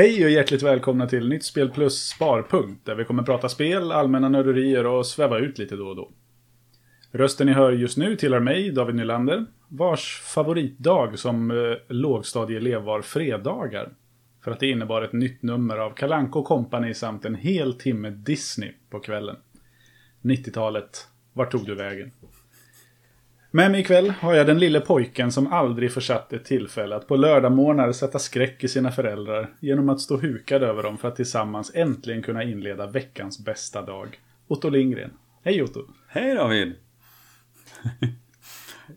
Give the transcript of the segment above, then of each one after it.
Hej och hjärtligt välkomna till Nytt Spel Plus Sparpunkt där vi kommer prata spel, allmänna nörderier och sväva ut lite då och då. Rösten ni hör just nu tillhör mig, David Nylander, vars favoritdag som eh, lågstadieelev var fredagar. För att det innebar ett nytt nummer av Kalanko Company samt en hel timme Disney på kvällen. 90-talet, vart tog du vägen? Med mig ikväll har jag den lille pojken som aldrig försatt ett tillfälle att på lördagmorgnar sätta skräck i sina föräldrar genom att stå hukad över dem för att tillsammans äntligen kunna inleda veckans bästa dag. Otto Lindgren. Hej Otto! Hej David!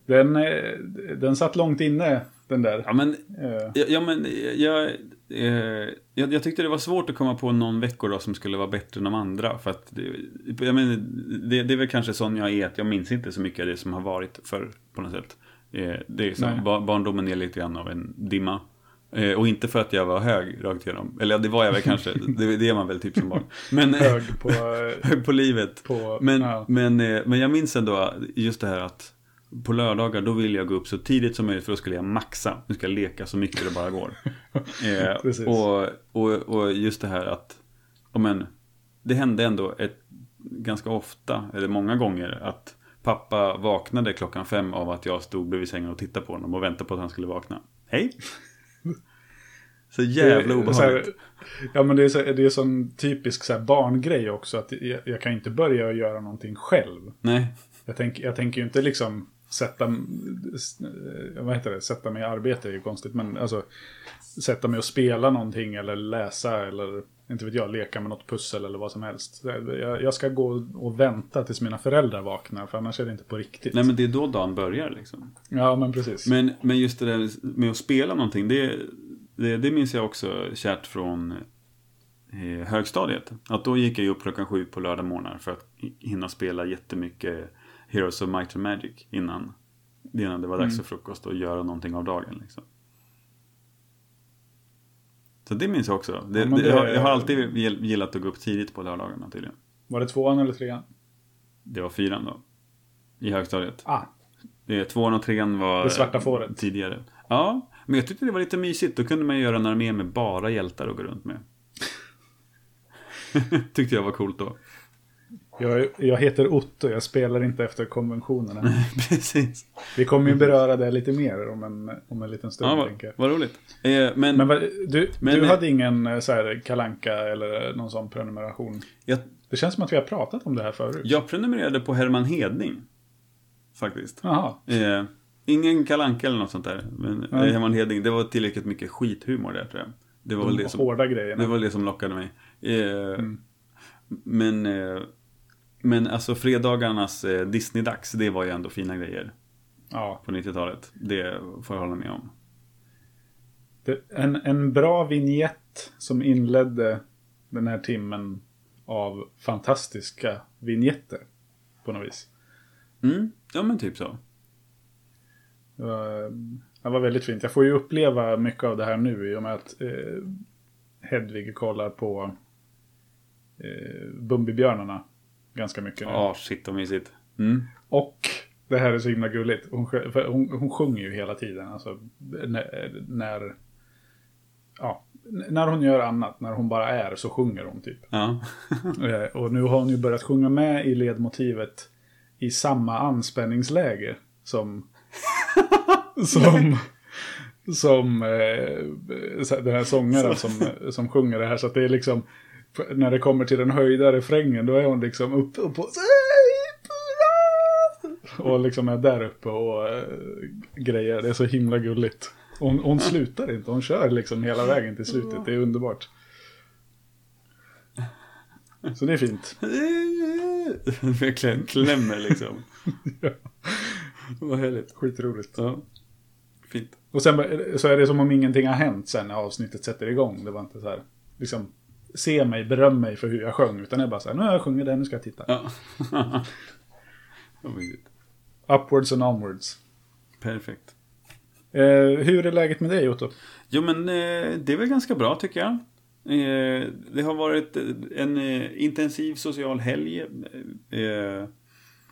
Den, eh, den satt långt inne, den där. Ja men, Eh, ja, ja, men jag, eh, jag, jag tyckte det var svårt att komma på någon veckodag som skulle vara bättre än de andra. För att det, jag menar, det, det är väl kanske sån jag är, att jag minns inte så mycket av det som har varit förr på något sätt. Eh, det är så, bar, barndomen är lite grann av en dimma. Eh, och inte för att jag var hög rakt igenom. Eller det var jag väl kanske, det, det är man väl typ som barn. Men, hög på... eh, hög på livet. på Men, ja. men, eh, men jag minns ändå just det här att på lördagar då vill jag gå upp så tidigt som möjligt för då skulle jag maxa. Nu ska jag leka så mycket det bara går. eh, och, och, och just det här att, men, det hände ändå ett, ganska ofta, eller många gånger, att pappa vaknade klockan fem av att jag stod bredvid sängen och tittade på honom och väntade på att han skulle vakna. Hej! Så jävla obehagligt. Ja men det är, så, det är sån typisk så barngrej också. Att jag, jag kan inte börja göra någonting själv. Nej, Jag, tänk, jag tänker ju inte liksom sätta, eh, vad heter det, sätta mig i arbete är ju konstigt. Men alltså sätta mig och spela någonting eller läsa eller inte vet jag, leka med något pussel eller vad som helst. Jag, jag ska gå och vänta tills mina föräldrar vaknar för annars är det inte på riktigt. nej men det är då dagen börjar liksom. Ja men precis. Men, men just det där med att spela någonting, det, det, det minns jag också kärt från eh, högstadiet. Att då gick jag upp klockan sju på lördag morgnar för att hinna spela jättemycket Heroes of Might and Magic innan, innan det var dags Mm. för frukost och göra någonting av dagen. Liksom. Så det minns jag också. Det, Ja, men det, jag, har- det- jag har alltid gill- gillat att gå upp tidigt på lördagarna tydligen. Var det tvåan eller trean? Det var fyran då. I högstadiet. Ah, Eh, Tvåan och trean var Det svarta fåret. tidigare. Ja, men jag tyckte det var lite mysigt. Då kunde man göra en armé med bara hjältar att gå runt med. tyckte jag var coolt då. Jag, jag heter Otto, jag spelar inte efter konventionerna. Precis. Vi kommer ju beröra det lite mer om en, om en liten stund. Ja, vad, vad roligt. Eh, men Men du, Men- du hade ingen eh, så här kalanka eller någon sån prenumeration? jag, Det känns som att vi har pratat om det här förut. jag prenumererade på Herman Hedning. Faktiskt. Jaha. Eh, ingen kalanka eller något sånt där. Men eh, Herman Hedning, det var tillräckligt mycket skithumor där tror jag. Det var väl De det som, hårda grejerna. det var det som lockade mig. Eh, Mm. Men, eh, men alltså fredagarnas eh, Disney-dags, det var ju ändå fina grejer. Ja. på 90-talet. Det får jag hålla med om. Det, en, en bra vignett som inledde den här timmen av fantastiska vignetter. På något vis. Mm, ja men typ så. Det var, det var väldigt fint. Jag får ju uppleva mycket av det här nu i och med att eh, Hedvig kollar på eh, Bumbibjörnarna ganska mycket nu. Ja, shit vad mysigt. Mm. Och det här är så himla gulligt. Hon, hon, hon sjunger ju hela tiden. Alltså, när, när, ja, när hon gör annat, när hon bara är, så sjunger hon typ. Ja. Eh, Och nu har hon ju börjat sjunga med i ledmotivet i samma anspänningsläge som... som... Som eh, den här sångaren som, som sjunger det här. Så det är liksom... När det kommer till den höjda refrängen då är hon liksom uppe och på... Och liksom är där uppe och eh, grejer. Det är så himla gulligt. Hon, hon slutar inte. Hon kör liksom hela vägen till slutet. Det är underbart. Så det är fint. Verkligen klämmer liksom. Vad härligt. Skitroligt. Ja. Fint. Och sen så är det som om ingenting har hänt sen när avsnittet sätter igång. Det var inte så här, liksom, se mig, beröm mig för hur jag sjöng. Utan är bara så här, nu har jag sjungit det, nu ska jag titta. Ja. Upwards and onwards. Perfekt. Eh, hur är läget med dig Otto? Jo men eh, det är väl ganska bra tycker jag. Eh, det har varit eh, en eh, intensiv social helg. Eh,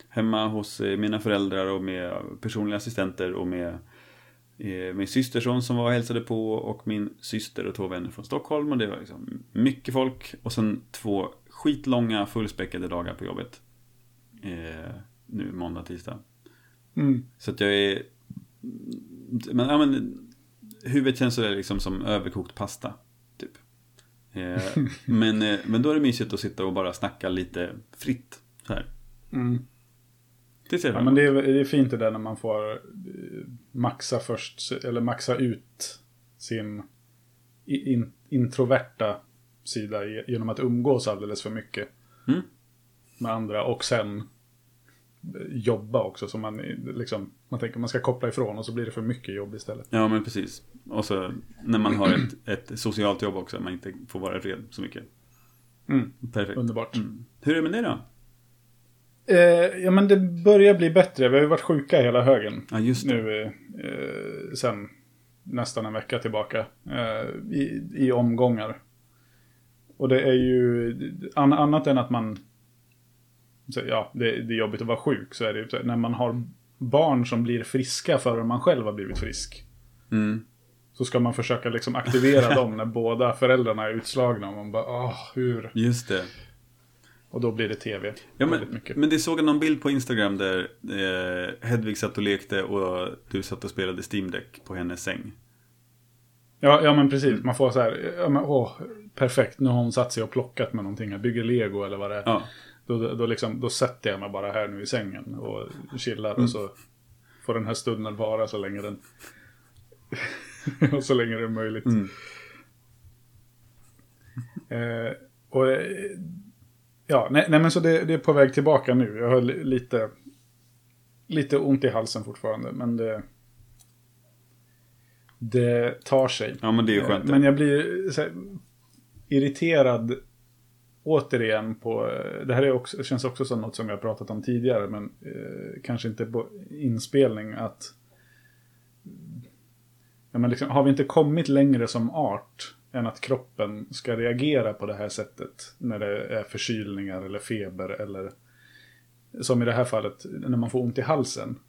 hemma hos eh, mina föräldrar och med personliga assistenter och med eh, min systerson som var och hälsade på och min syster och två vänner från Stockholm. Och det var liksom mycket folk. Och sen två skitlånga fullspäckade dagar på jobbet. Eh, nu måndag, tisdag. Mm. Så att jag är... Men, ja, men huvudet känns sådär liksom som överkokt pasta. Typ. Eh, men, eh, men då är det mysigt att sitta och bara snacka lite fritt. Så här. Mm. Det ser Ja, jag men det är, det är fint det där när man får eh, maxa först, eller maxa ut sin in, introverta sida ge- genom att umgås alldeles för mycket Mm. med andra och sen eh, jobba också. Så man, eh, liksom, man tänker man ska koppla ifrån och så blir det för mycket jobb istället. Ja men precis. Och så när man har ett, ett socialt jobb också, man inte får vara i fred så mycket. Mm. Perfekt. Underbart. Mm. Hur är det med det då? Eh, ja men det börjar bli bättre. Vi har ju varit sjuka hela högen. Ja nu eh, sen nästan en vecka tillbaka eh, i, i omgångar. Och det är ju an, annat än att man så, ja, det, det är jobbigt att vara sjuk så är det ju när man har barn som blir friska före man själv har blivit frisk. Mm. Så ska man försöka liksom aktivera dem när båda föräldrarna är utslagna. Och man bara, åh, hur? Just det. Och då blir det tv. Ja, men, mycket. men det såg jag någon bild på Instagram där eh, Hedvig satt och lekte och du satt och spelade Steam Deck på hennes säng. Ja, ja men precis. Man får så här, ja, men, åh, perfekt. Nu har hon satt sig och plockat med någonting. Jag bygger lego eller vad det är. Ja, Då, då, liksom, då sätter jag mig bara här nu i sängen och chillar och så får den här stunden vara så länge den... och så länge det är möjligt. Mm. Eh, och, eh, ja, nej, nej men så det, det är på väg tillbaka nu. Jag har li- lite, lite ont i halsen fortfarande, men det... Det tar sig. ja men det är ju skönt. Eh, Men jag blir här, irriterad återigen på... eh, Det här är också, känns också som något som har pratat om tidigare, men eh, kanske inte på inspelning. att ja, men liksom, Har vi inte kommit längre som art än att kroppen ska reagera på det här sättet när det är förkylningar eller feber eller som i det här fallet när man får ont i halsen.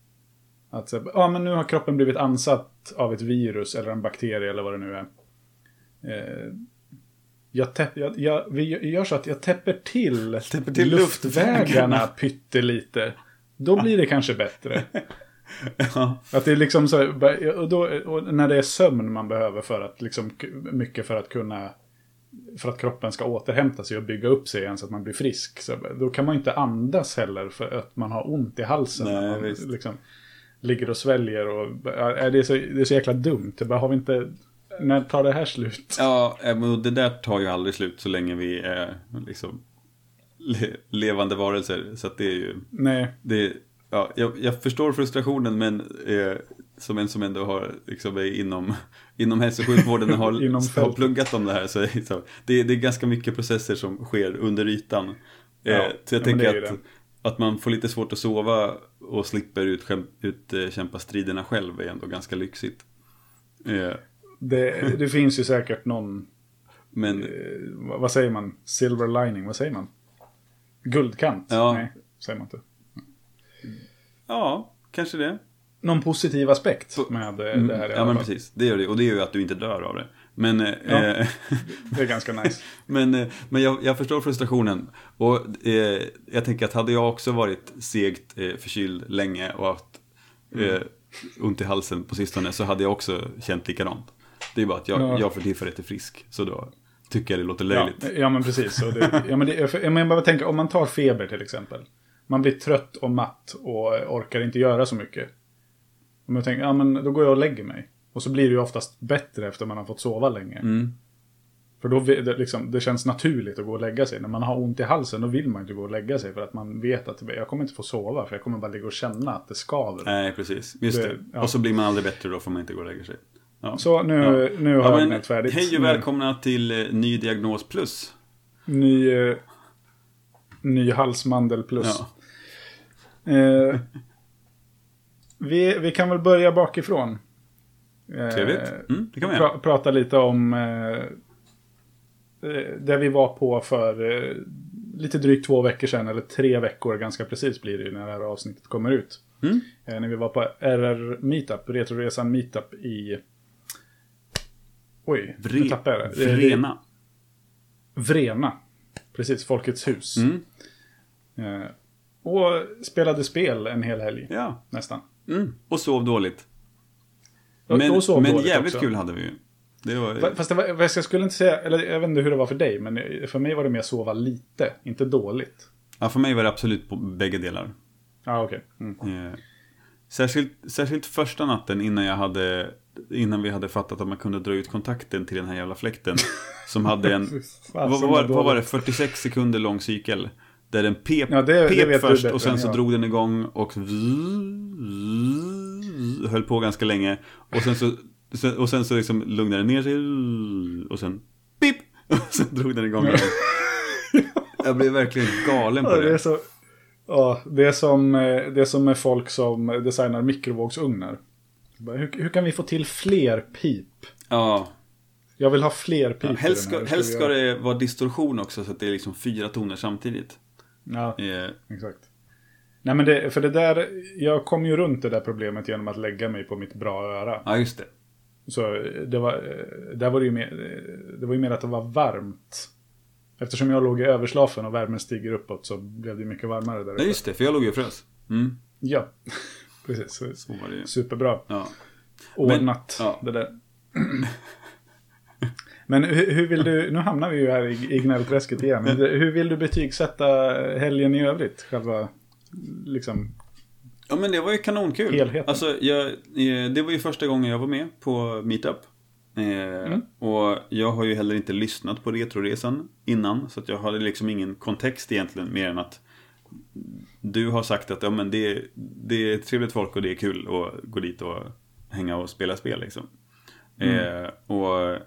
Att så, ja, men nu har kroppen blivit ansatt av ett virus eller en bakterie eller vad det nu är. Eh, jag, täpp, jag, jag, vi gör så att jag täpper till, Täpper till luftvägarna luftvägarna. pyttelite. Då blir det kanske bättre. Ja. Att det är liksom så, och då, och när det är sömn man behöver för att liksom, mycket för att kunna, för att kroppen ska återhämta sig och bygga upp sig igen så att man blir frisk. Så, då kan man inte andas heller för att man har ont i halsen. Nej, när man liksom, ligger och sväljer och, ja, det, är så, det är så jäkla dumt. Det bara, har vi inte, när tar det här slut? Ja, eh, men det där tar ju aldrig slut så länge vi är liksom le- levande varelser. Så att det är ju, Nej, det, ja, jag, jag förstår frustrationen men eh, som en som ändå har liksom är inom, inom hälso och sjukvården och har, har pluggat om det här så, är det det, är ganska mycket processer som sker under ytan. Eh, Ja, så jag ja, tänker att, att man får lite svårt att sova och slipper utkämpa, utkämpa striderna själv är ändå ganska lyxigt. Eh, det, det finns ju säkert någon, men eh, vad vad säger man, silver lining, vad säger man? Guldkant? Ja. Nej, säger man inte. Ja, kanske det. Någon positiv aspekt med eh, Mm, det här ja men precis, det gör det. Och det gör ju att du inte dör av det. Men, eh, Ja. eh, Det är ganska nice. men, eh, men jag, jag förstår frustrationen. Och eh, jag tänker att hade jag också varit segt eh, förkyld länge och haft Mm. ont i halsen på sistone så hade jag också känt likadant. Det är bara att jag, Ja. jag för tillfället är frisk. Så då tycker jag det låter Ja, löjligt. ja men precis. Det, ja, men det, jag men bara tänker, om man tar feber till exempel. Man blir trött och matt och orkar inte göra så mycket. Om jag tänker, ja men då går jag och lägger mig. Och så blir det ju oftast bättre efter man har fått sova länge. Mm. För då det, liksom, det känns naturligt att gå och lägga sig. När man har ont i halsen då vill man inte gå och lägga sig. För att man vet att jag kommer inte få sova. För jag kommer bara ligga och känna att det skaver. Nej, precis. Just Det- det. ja. Och så blir man aldrig bättre då får man inte gå och lägga sig. Ja. Så nu, Ja. nu har Ja, jag gnällt färdigt. hej och välkomna till eh, Ny Diagnos Plus. Ny, eh, ny halsmandel plus. Eh, vi, vi kan väl börja bakifrån. Eh, Trevligt. Mm, det kan vi pra, prata lite om eh, eh, det vi var på för eh, lite drygt två veckor sedan. Eller tre veckor ganska precis blir det ju när det här avsnittet kommer ut. Mm. Eh, när vi var på RR Meetup, Retroresan Meetup i... Oj, nu Vre, tappade jag det. det. Vrena. Vrena. Precis, Folkets hus. Mm. Och spelade spel en hel helg, Ja. nästan. Mm. Och sov dåligt. Men, och sov men dåligt jävligt också. kul hade vi ju. Det var, Fa- Fast det var, jag skulle inte säga, eller jag vet inte hur det var för dig, men för mig var det mer sova lite, inte dåligt. ja, för mig var det absolut på bägge delar. Ja, ah, okej. Mm. Eh, särskilt, särskilt första natten innan jag hade Innan vi hade fattat att man kunde dra ut kontakten till den här jävla fläkten Som hade en vad, var, vad var det? dåligt. 46 sekunder lång cykel Där den pep, Ja, det- det pep du först bättre och sen så jag. drog den igång och Höll på ganska länge Och sen så Och sen så liksom lugnade den ner sig Och sen Pip! Och sen drog den igång igen. Jag blev verkligen galen på Ja, det det så... Ja, det är som, eh, det är som med folk som designar mikrovågsugnar. Hur, hur kan vi få till fler pip? Ja Jag vill ha fler pip. Ja, helst, ska, helst ska det vara distorsion också så att det är liksom fyra toner samtidigt. Ja, Eh, exakt. Nej men det, för det där, jag kom ju runt det där problemet genom att lägga mig på mitt bra öra. ja, just det. Så eh, det var, eh, där var det ju mer, eh, det var ju mer att det var varmt. Eftersom jag låg i överslafen och värmen stiger uppåt så blev det mycket varmare där Ja, uppe. just det, för jag låg ju och frös. Mm, Ja, precis. Så var det ju. Superbra. Ja. Ordnat, Men- ja. det där. Men hur, hur vill du, nu hamnar vi ju här i, i gnällträsket igen. Hur vill du betygsätta helgen i övrigt? Själva, liksom, ja, men det var ju kanonkul. Helheten. Alltså, jag, eh, det var ju första gången jag var med på Meetup. Eh, Mm. Och jag har ju heller inte lyssnat på Retroresan innan. Så jag hade liksom ingen kontext egentligen mer än att du har sagt att ja, men det, det är trevligt folk och det är kul att gå dit och hänga och spela spel liksom. Mm. Eh, och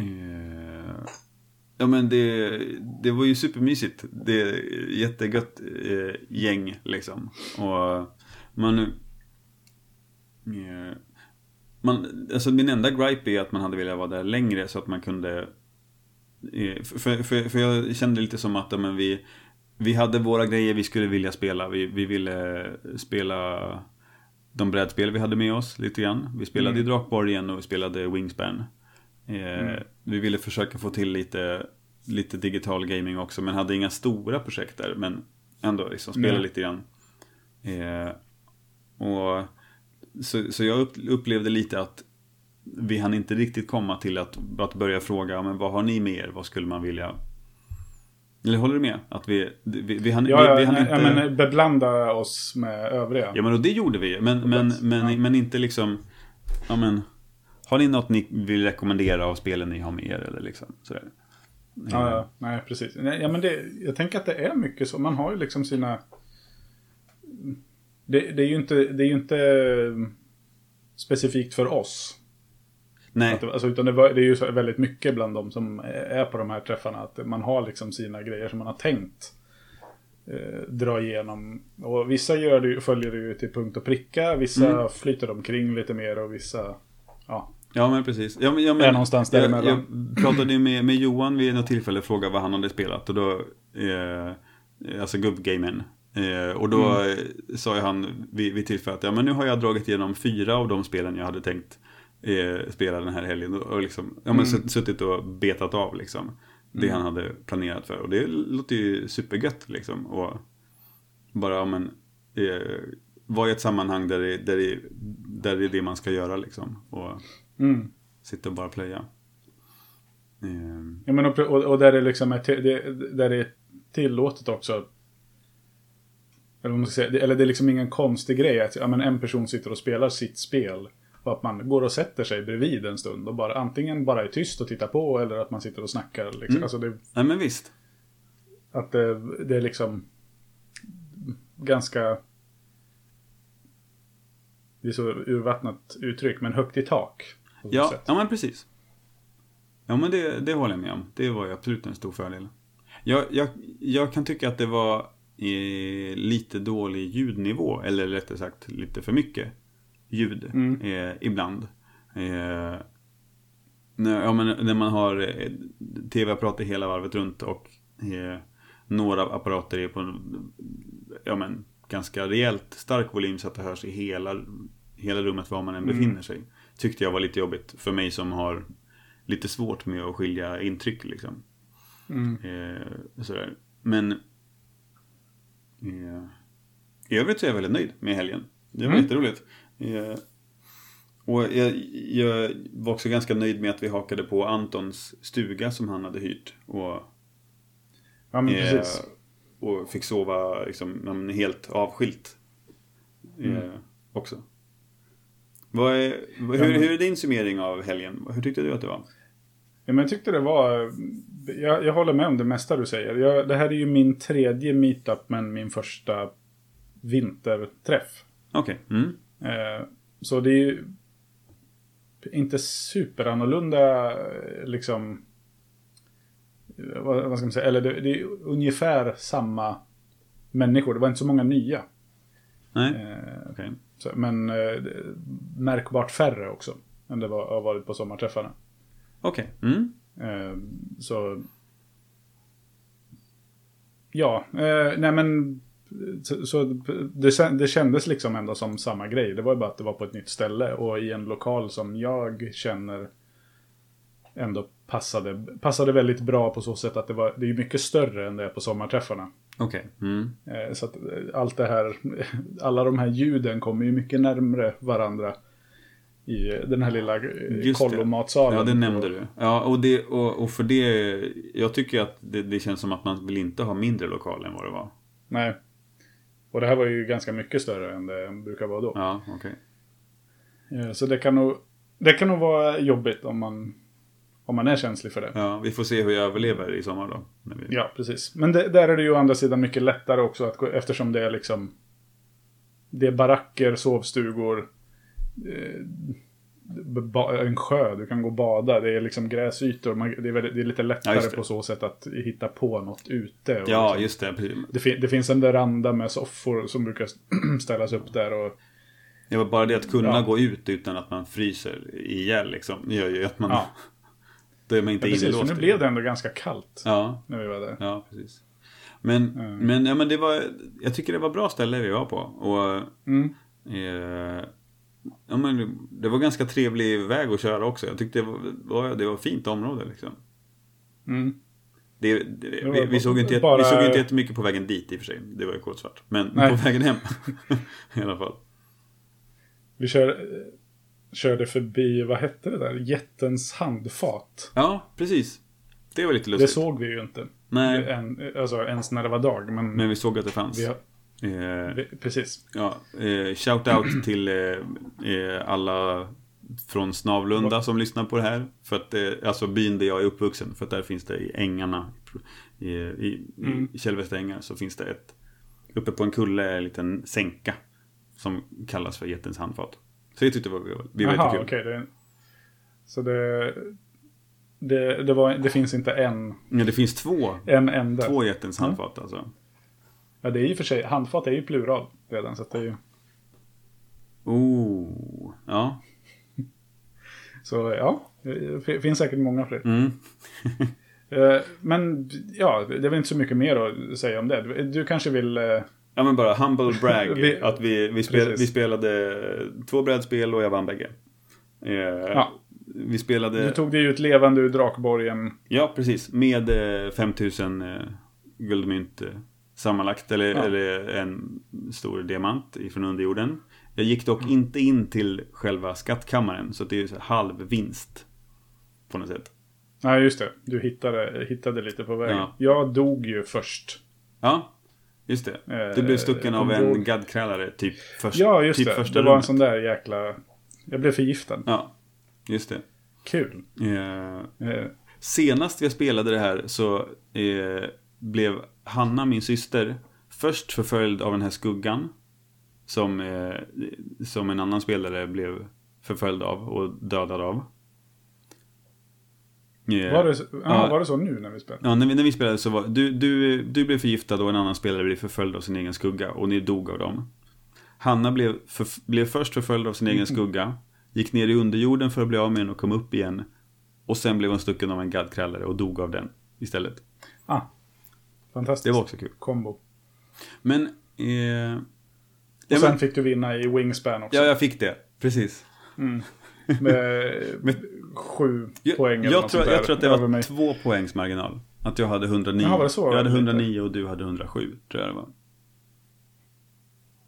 eh, Ja men det, det var ju supermysigt. Det är jättegött eh, gäng liksom. Och man... Eh, man alltså min enda gripe är att man hade velat vara där längre så att man kunde... Eh, för, för, för jag kände lite som att men vi, vi hade våra grejer vi skulle vilja spela. Vi, vi ville spela de brädspel vi hade med oss lite grann. Vi spelade Mm. i Drakborgen och vi spelade Wingspan. Eh, Vi ville försöka få till lite, lite digital gaming också men hade inga stora projekt där. Men ändå liksom spela Nej. lite grann. Eh, och, så, så jag upp, upplevde lite att vi hann inte riktigt komma till att, att börja fråga men vad har ni med er? Vad skulle man vilja? Eller håller du med? Att vi, vi, vi hann, ja, vi, vi hann ja, inte... ja, men beblanda oss med övriga. Ja men och det gjorde vi men, men, men, men inte liksom Ja men Har ni något ni vill rekommendera av spelen ni har med er eller liksom sådär? Ja, ja, nej, precis. Nej, Ja, men det, jag tänker att det är mycket så. Man har ju liksom sina... Det, det är ju inte, det är ju inte mm, specifikt för oss. Nej, Att alltså, utan det, var, det är ju så väldigt mycket bland de som är på de här träffarna. Att man har liksom sina grejer som man har tänkt eh, dra igenom. Och vissa gör det, följer det ju till punkt och pricka. Vissa Mm. flyter omkring lite mer och vissa... Ja, ja men precis ja, men, ja, men, Är någonstans jag, däremellan. jag pratade ju med, med Johan vid något tillfälle och frågade vad han hade spelat och då eh, Alltså gubbgamen eh, Och då Mm. sa ju han vid, vid tillfälle att ja men nu har jag dragit igenom fyra av de spelen jag hade tänkt eh, spela den här helgen och, liksom, ja, men Mm. sutt- suttit och betat av liksom Det han hade planerat för och det låter ju supergött liksom och bara ja, men eh, vara i ett sammanhang där det, där, det, där det är det man ska göra liksom och mm. sitta och bara plöja. Eh, Ja, men och, och, där det liksom är, till, det, där det är tillåtet också. Eller, man ska säga, det, eller det är liksom ingen konstig grej att ja, men en person sitter och spelar sitt spel. Och att man går och sätter sig bredvid en stund och bara antingen bara är tyst och tittar på eller att man sitter och snackar. Liksom. Mm. Alltså det, nej men visst. att det, det är liksom ganska... Det är så urvattnat uttryck, men högt i tak. Ja, sätt. ja men precis. Ja men det, det håller jag med om. Det var ju absolut en stor fördel. Jag, jag, jag kan tycka att det var eh, lite dålig ljudnivå. Eller rättare sagt lite för mycket ljud Mm. eh, ibland. Eh, när, ja, men när man har eh, tv-apparater hela varvet runt och eh, några apparater är på ja, men, ganska rejält stark volym så att det hörs i hela, hela rummet var man än Mm. befinner sig. Tyckte jag var lite jobbigt för mig som har lite svårt med att skilja intryck liksom. Mm. Eh, sådär. Men eh, i övrigt så är jag väldigt nöjd med helgen. Det var Mm. jätteroligt. Eh, och jag, jag var också ganska nöjd med att vi hakade på Antons stuga som han hade hyrt. Och, Ja, men eh, precis. och fick sova liksom, helt avskilt. Eh, Mm. Också. Vad är, hur, hur är din summering av helgen? Hur tyckte du att det var? Ja, men jag tyckte det var... Jag, jag håller med om det mesta du säger. Jag, det här är ju min tredje meetup, men min första vinterträff. Okej. Mm. Eh, så det är ju inte superannorlunda liksom... Vad, vad ska man säga? Eller det, det är ungefär samma människor. Det var inte så många nya. Nej, Eh, okej. Så, men eh, märkbart färre också. Än det var, har varit på sommarträffarna. Okej. Mm. Eh, så... Ja, eh, nej men... Så, så det, det kändes liksom ändå som samma grej. Det var ju bara att det var på ett nytt ställe och i en lokal som jag känner ändå passade, passade väldigt bra på så sätt att det var det är mycket större än det är på sommarträffarna. Okej. Mm. Eh, så att eh, allt det här, alla de här ljuden kommer ju mycket närmre varandra i den här lilla eh, kollomatsalen. Ja, det nämnde du. Ja, och, det, och, och för det... Jag tycker att det, det känns som att man vill inte ha mindre lokal än vad det var. Nej. Och det här var ju ganska mycket större än det brukar vara då. Ja, okej. Eh, Så det kan nog, det kan nog vara jobbigt om man, om man är känslig för det. Ja, vi får se hur jag överlever i sommar då. Vi... Ja, precis. Men det, där är det ju å andra sidan mycket lättare också att gå, eftersom det är liksom Det är baracker, sovstugor eh, En sjö, du kan gå och bada. Det är liksom gräsytor. Man, det, är väldigt, det är lite Ja, lättare det. på så sätt att hitta på något ute. Ja, liksom, just det. det, fin, det finns en veranda med soffor som brukar ställas upp där. Och, Det var bara det att kunna Ja. gå ut utan att man fryser ihjäl liksom. Det gör ju att man... Ja. Då är man inte ja, precis, inlåst. nu blev det ändå ganska kallt Ja, när vi var där. ja precis. Men, Mm. men, ja, men det var... Jag tycker det var bra ställe vi var på. Och... Mm. Eh, ja, men det var ganska trevlig väg att köra också. Jag tyckte det var, det var fint område liksom. Mm. Det, det, var vi, vi, såg inte, bara- vi såg inte jättemycket på vägen dit i och för sig. Det var ju kolsvart. Men Nej. på vägen hem i alla fall. Vi kör, körde förbi, vad hette det där? Jättens handfat. Ja, precis. Det var lite Det lustigt. såg vi ju inte. Nej, En, alltså ens när det var dag. Men, men vi såg att det fanns. vi Eh, vi, precis. ja, eh, shout out till eh, eh, alla från Snavlunda som lyssnar på det här. För att, eh, alltså byn där jag är uppvuxen. För att där finns det i ängarna. I, i, Mm. i Källvästa ängar så finns det ett. Uppe på en kulle en liten sänka. Som kallas för jättens handfat. Så det tyckte vi var, vi var Jaha, jättekul. det, så det, det, det, var, det finns inte en, Ja, det finns två. en enda. Två jättens handfat alltså. Ja, det är ju för sig, handfat är ju plural redan. Så att det är ju, Oh, ja. så ja, det finns säkert många fler. Mm. Eh, Men ja, det är väl inte så mycket mer att säga om det. Du, du kanske vill... eh, Ja men bara humble brag. Vi- att vi, vi, spel, vi spelade två brädspel och jag vann bägge. Eh, Ja. Vi spelade... Du tog dig ut levande ur Drakborgen. Ja, precis. Med eh, 5000 eh, guldmynt eh, sammanlagt. Eller, Ja. eller en stor diamant ifrån underjorden. Jag gick dock Mm. inte in till själva skattkammaren. Så det är här halv vinst. På något sätt. Nej, just det. Du hittade, hittade lite på vägen. Ja. Jag dog ju först. Ja, just det. Eh, Du blev stucken av en ombord. gaddkrallare typ, först, Ja, just typ det. första Det var en rummet. sån där jäkla... Jag blev förgiftad. Ja, just det. Kul. Eh, Eh, Senast vi spelade det här så eh, blev Hanna, min syster, först förföljd av den här skuggan. Som, eh, som en annan spelare blev förföljd av och dödad av. Eh, var, det, så- ja, var det så nu när vi spelade? Ja, när vi, när vi spelade så var du, du, du blev förgiftad och en annan spelare blev förföljd av sin egen skugga och ni dog av dem. Hanna blev, för, blev först förföljd av sin egen skugga, gick ner i underjorden för att bli av med den och kom upp igen. Och sen blev hon stucken av en gaddkrallare och dog av den istället. Ah, fantastiskt. Det var också kul. Kombo. Men eh, Och sen men- fick du vinna i Wingspan också. Ja, jag fick det. Precis. Med sju Jag, poäng jag, tror, jag tror att det var mig. två poängs marginal. Att jag hade 109. Jaha? Jag hade Lite. 109 och du hade 107, tror jag det var.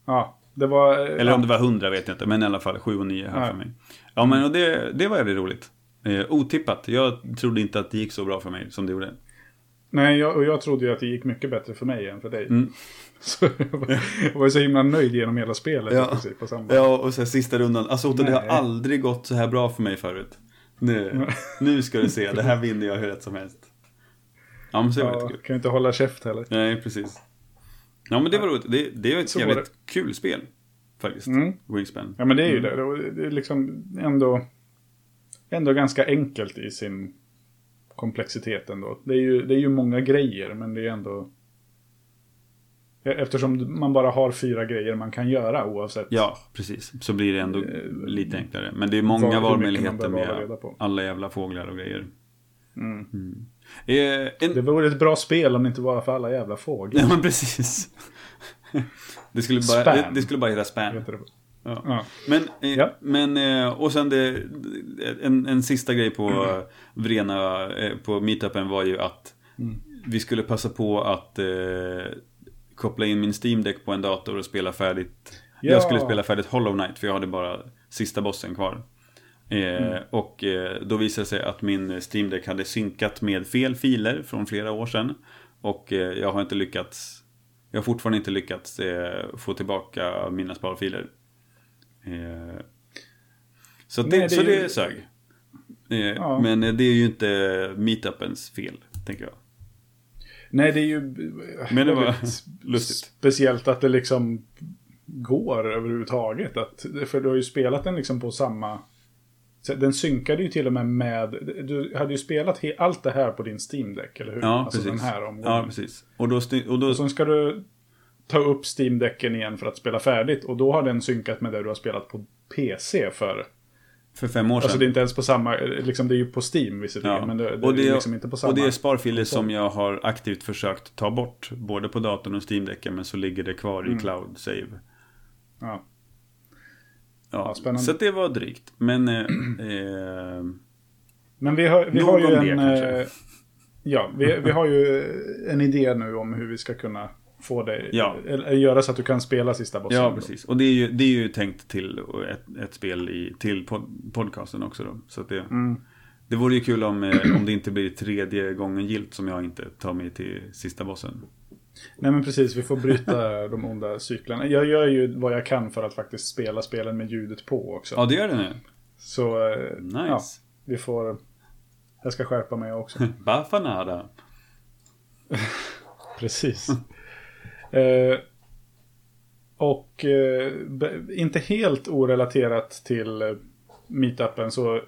Ja, det var... Eller ja. om det var 100 vet jag inte, men i alla fall 7 och 9 här Ja. för mig. Ja, men och det, det var jävligt roligt. Eh, otippat. Jag trodde inte att det gick så bra för mig som det gjorde. Nej, jag, och jag trodde ju att det gick mycket bättre för mig än för dig. Mm. Så jag var, jag var så himla nöjd genom hela spelet. Ja. i princip, på samma. Ja, och här, sista rundan. Alltså, det har aldrig gått så här bra för mig förut. Nu, nu ska du se, det här vinner jag hur rätt som helst. Ja, men så det Ja, kul. kan ju inte hålla käft heller. Nej, precis. Ja, men det var roligt. Det, det är ett Så jävligt kul spel. Faktiskt. Mm. Wingspan. Ja, men det är ju Mm. det. Det är liksom ändå, ändå ganska enkelt i sin komplexitet ändå. Det är ju, det är ju många grejer, men det är ändå... Eftersom man bara har fyra grejer man kan göra oavsett. Ja, precis. Så blir det ändå Eh, lite enklare. Men det är många valmöjligheter med alla jävla fåglar och grejer. Mm. Mm. Eh, en... Det vore ett bra spel om det inte var för alla jävla fåglar. Ja, men precis. det, skulle bara, det, det skulle bara heta spam. Ja. Ja. Men, eh, Ja. men eh, och sen det, en, en sista grej på eh, Vrena, eh, på meetupen var ju att Mm. vi skulle passa på att eh, koppla in min Steam Deck på en dator och spela färdigt. Ja. Jag skulle spela färdigt Hollow Knight för jag hade bara sista bossen kvar. Eh, Mm. Och eh, då visade det sig att min Steam Deck hade synkat med fel filer från flera år sedan. Och jag har inte lyckats Jag har fortfarande inte lyckats få tillbaka mina sparfiler. Eh, så, det, Nej, det så ju- det sög. Eh, Ja. Men eh, det är ju inte meetupens fel, tänker jag. Nej, det är ju Men det var lustigt. speciellt att det liksom går överhuvudtaget. Att, för du har ju spelat den liksom på samma... Den synkade ju till och med med... Du hade ju spelat allt det här på din Steam Deck, eller hur? Ja, alltså precis. den här omgången. Ja, precis. Och då, och då Och sen ska du ta upp Steam Decken igen för att spela färdigt. Och då har den synkat med det du har spelat på PC för. för fem år sedan. Alltså det är inte ens på samma... Liksom det är ju på Steam visserligen. Ja. Men det, det och, det, är liksom inte på samma... och det är sparfiler som jag har aktivt försökt ta bort. Både på datorn och Steam-däcken. Men så ligger det kvar Mm. i cloud save. Ja. Ja, spännande. så det var drygt. Men... Eh, eh, Men vi har, vi har ju en... det, eh, ja, vi, vi har ju en idé nu om hur vi ska kunna få dig... Ja. Eller göra så att du kan spela sista bossen. ja, precis. Och det är ju, det är ju tänkt till ett, ett spel i, till pod, podcasten också då. Så det, Mm. det vore ju kul om, eh, om det inte blir tredje gången gilt som jag inte tar mig till sista bossen. Nej men precis, vi får bryta de onda cyklerna. Jag gör ju vad jag kan för att faktiskt spela spelen med ljudet på också. Ja, det gör det nu. Så eh, Nice. ja, vi får... Jag ska skärpa mig också. Bafanada. Precis eh, och eh, inte helt orelaterat till eh, meetupen så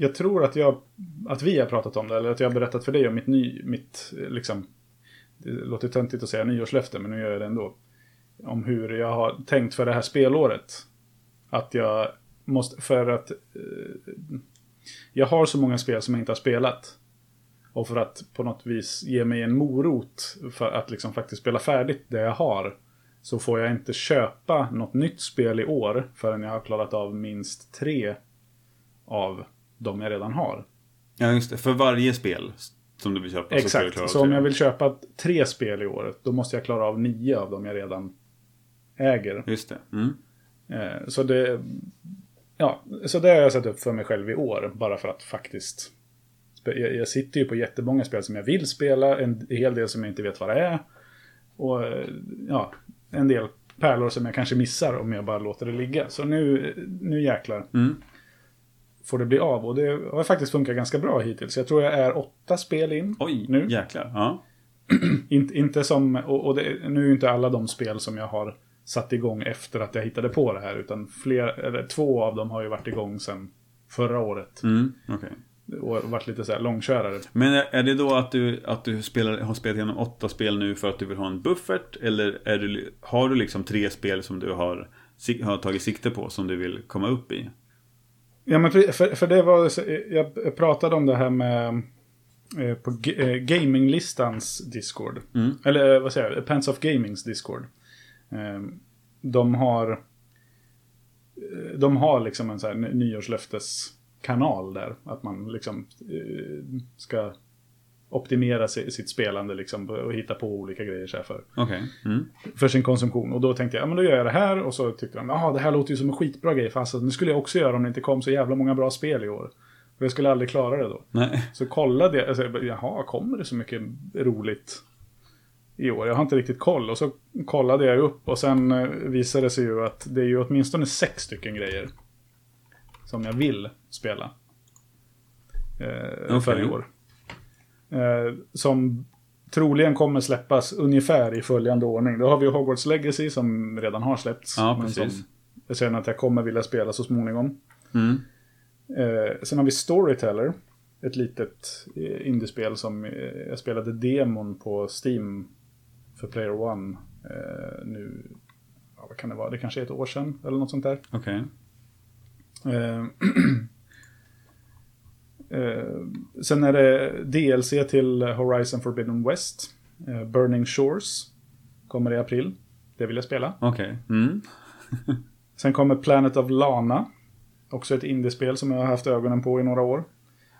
jag tror att, jag, att vi har pratat om det, eller att jag har berättat för dig om mitt, ny, mitt eh, liksom, det låter töntigt att säga nyårslöfte, men nu gör jag det ändå. Om hur jag har tänkt för det här spelåret. Att jag måste, för att eh, jag har så många spel som jag inte har spelat. Och för att på något vis ge mig en morot för att liksom faktiskt spela färdigt det jag har. Så får jag inte köpa något nytt spel i år förrän jag har klarat av minst tre av de jag redan har. Ja, just det. För varje spel som du vill köpa så ska du klara Exakt, så om jag vill köpa tre spel i år, då måste jag klara av nio av dem jag redan äger. Just det. Mm. Eh, Så det... Ja, så det har jag satt upp för mig själv i år. Bara för att faktiskt... Jag, jag sitter ju på jättemånga spel som jag vill spela. En hel del som jag inte vet vad det är. Och eh, ja, en del pärlor som jag kanske missar om jag bara låter det ligga. Så nu, nu jäklar Mm. får det bli av. Och det har faktiskt funkat ganska bra hittills. Jag tror jag är åtta spel in. Oj, Nu? jäklar. Ja. Inte, inte som, och, och det, nu är ju inte alla de spel som jag har satt igång efter att jag hittade på det här. Utan fler, eller två av dem har ju varit igång sedan förra året. Mm, okej. Och varit lite så här långkörare. Men är det då att du, att du spelar, har spelat igenom åtta spel nu för att du vill ha en buffert? Eller är du, har du liksom tre spel som du har, har tagit sikte på som du vill komma upp i? Ja men för, för, det var, jag pratade om det här med eh, på eh, gaminglistans Discord. Mm. Eller eh, vad säger jag, Pants of Gamings Discord. Eh, de har de har liksom en så här nyårslöfteskanal där. Att man liksom eh, ska optimera si- sitt spelande liksom och hitta på olika grejer så här för, Okej. Mm. för sin konsumtion. Och då tänkte jag, ja men då gör jag det här. Och så tyckte de, jaha det här låter ju som en skitbra grej. Fast det skulle jag också göra om det inte kom så jävla många bra spel i år. Och jag skulle aldrig klara det då. Nej. Så kollade jag, alltså, jaha, kommer det så mycket roligt i år? Jag har inte riktigt koll. Och så kollade jag upp och sen eh, visade det sig ju att det är ju åtminstone sex stycken grejer som jag vill spela. Eh, För Okej. i år. Eh, som troligen kommer släppas ungefär i följande ordning. Då har vi Hogwarts Legacy som redan har släppts. Ja, precis. Som jag känner att jag kommer vilja spela så småningom. Mm. Eh, sen har vi Storyteller. Ett litet eh, indiespel som eh, jag spelade demon på Steam för Player One. Eh, nu, ja, vad kan det vara? Det kanske är ett år sedan eller något sånt där. Okej. Eh, eh, sen är det DLC till Horizon Forbidden West. Eh, Burning Shores. Kommer i april. Det vill jag spela. Okej. Mm. Sen kommer Planet of Lana. Också ett indiespel som jag har haft ögonen på i några år.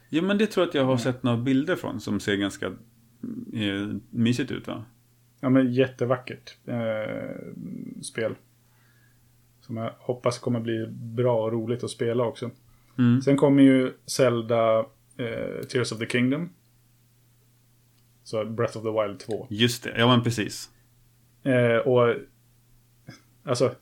Ja, men det tror jag att jag har sett några bilder från som ser ganska eh, mysigt ut va? Ja men jättevackert eh, spel. Som jag hoppas kommer bli bra och roligt att spela också. Mm. Sen kommer ju Zelda eh, Tears of the Kingdom. Så Breath of the Wild 2. Just det, ja men precis. Eh, och alltså,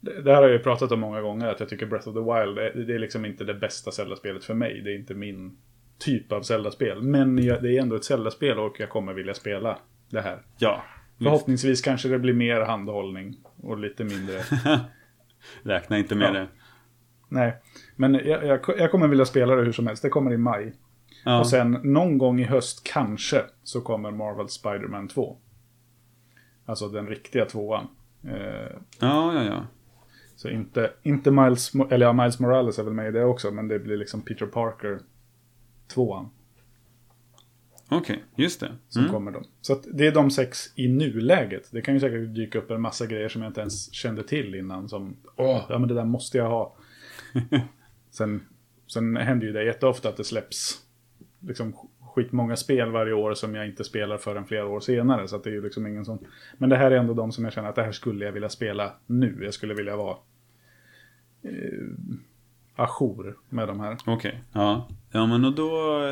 det, det här har jag ju pratat om många gånger. Att jag tycker Breath of the Wild, det, det är liksom inte det bästa Zelda-spelet för mig. Det är inte min typ av Zelda-spel. Men jag, det är ändå ett Zelda-spel och jag kommer vilja spela det här. Ja. Förhoppningsvis kanske det blir mer handhållning och lite mindre. Räkna inte med Ja. det. Nej, men jag, jag, jag kommer vilja spela det hur som helst. Det kommer i maj. Ja. Och sen någon gång i höst kanske så kommer Marvel Spider-Man 2. Alltså den riktiga tvåan. Eh, ja, ja, ja. så inte, inte Miles, eller ja, Miles Morales är väl med i det också, men det blir liksom Peter Parker tvåan Okej, just det. som Mm. kommer då. Så det är de sex i nuläget. Det kan ju säkert dyka upp en massa grejer som jag inte ens kände till innan. Som, åh, ja men det där måste jag ha. sen, sen händer ju det jätteofta att det släpps liksom skitmånga spel varje år som jag inte spelar förrän flera år senare. Så det är ju liksom ingen sån... Men det här är ändå de som jag känner att det här skulle jag vilja spela nu. Jag skulle vilja vara eh, ajour med de här. Okej, ja. Ja, men då,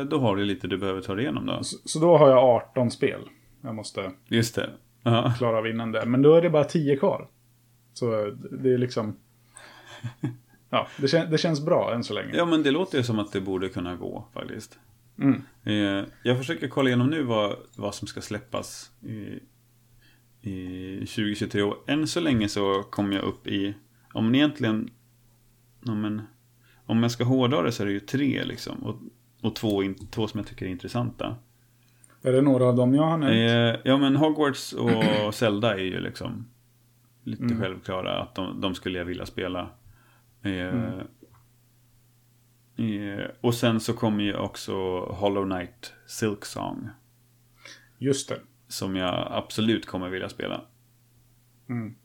då har du lite du behöver ta dig igenom då. Så, så då har jag 18 spel. Jag måste Just det. Ja. klara av innan det. Men då är det bara 10 kvar. Så det är liksom... Ja, det, kän, det känns bra än så länge. ja, men det låter ju som att det borde kunna gå faktiskt. Mm. Eh, Jag försöker kolla igenom nu vad, vad som ska släppas i, i 2023. Och än så länge så kommer jag upp i, om man egentligen, ja, men, om jag ska hårdra det så är det ju tre liksom. Och, och två, in, två som jag tycker är intressanta. Är det några av dem jag har nämnt? Eh, ja men Hogwarts och Zelda är ju liksom lite Mm. självklara att de, de skulle jag vilja spela. Eh, eh, och sen så kommer ju också Hollow Knight Silk Song. Just det. Som jag absolut kommer vilja spela. Mm.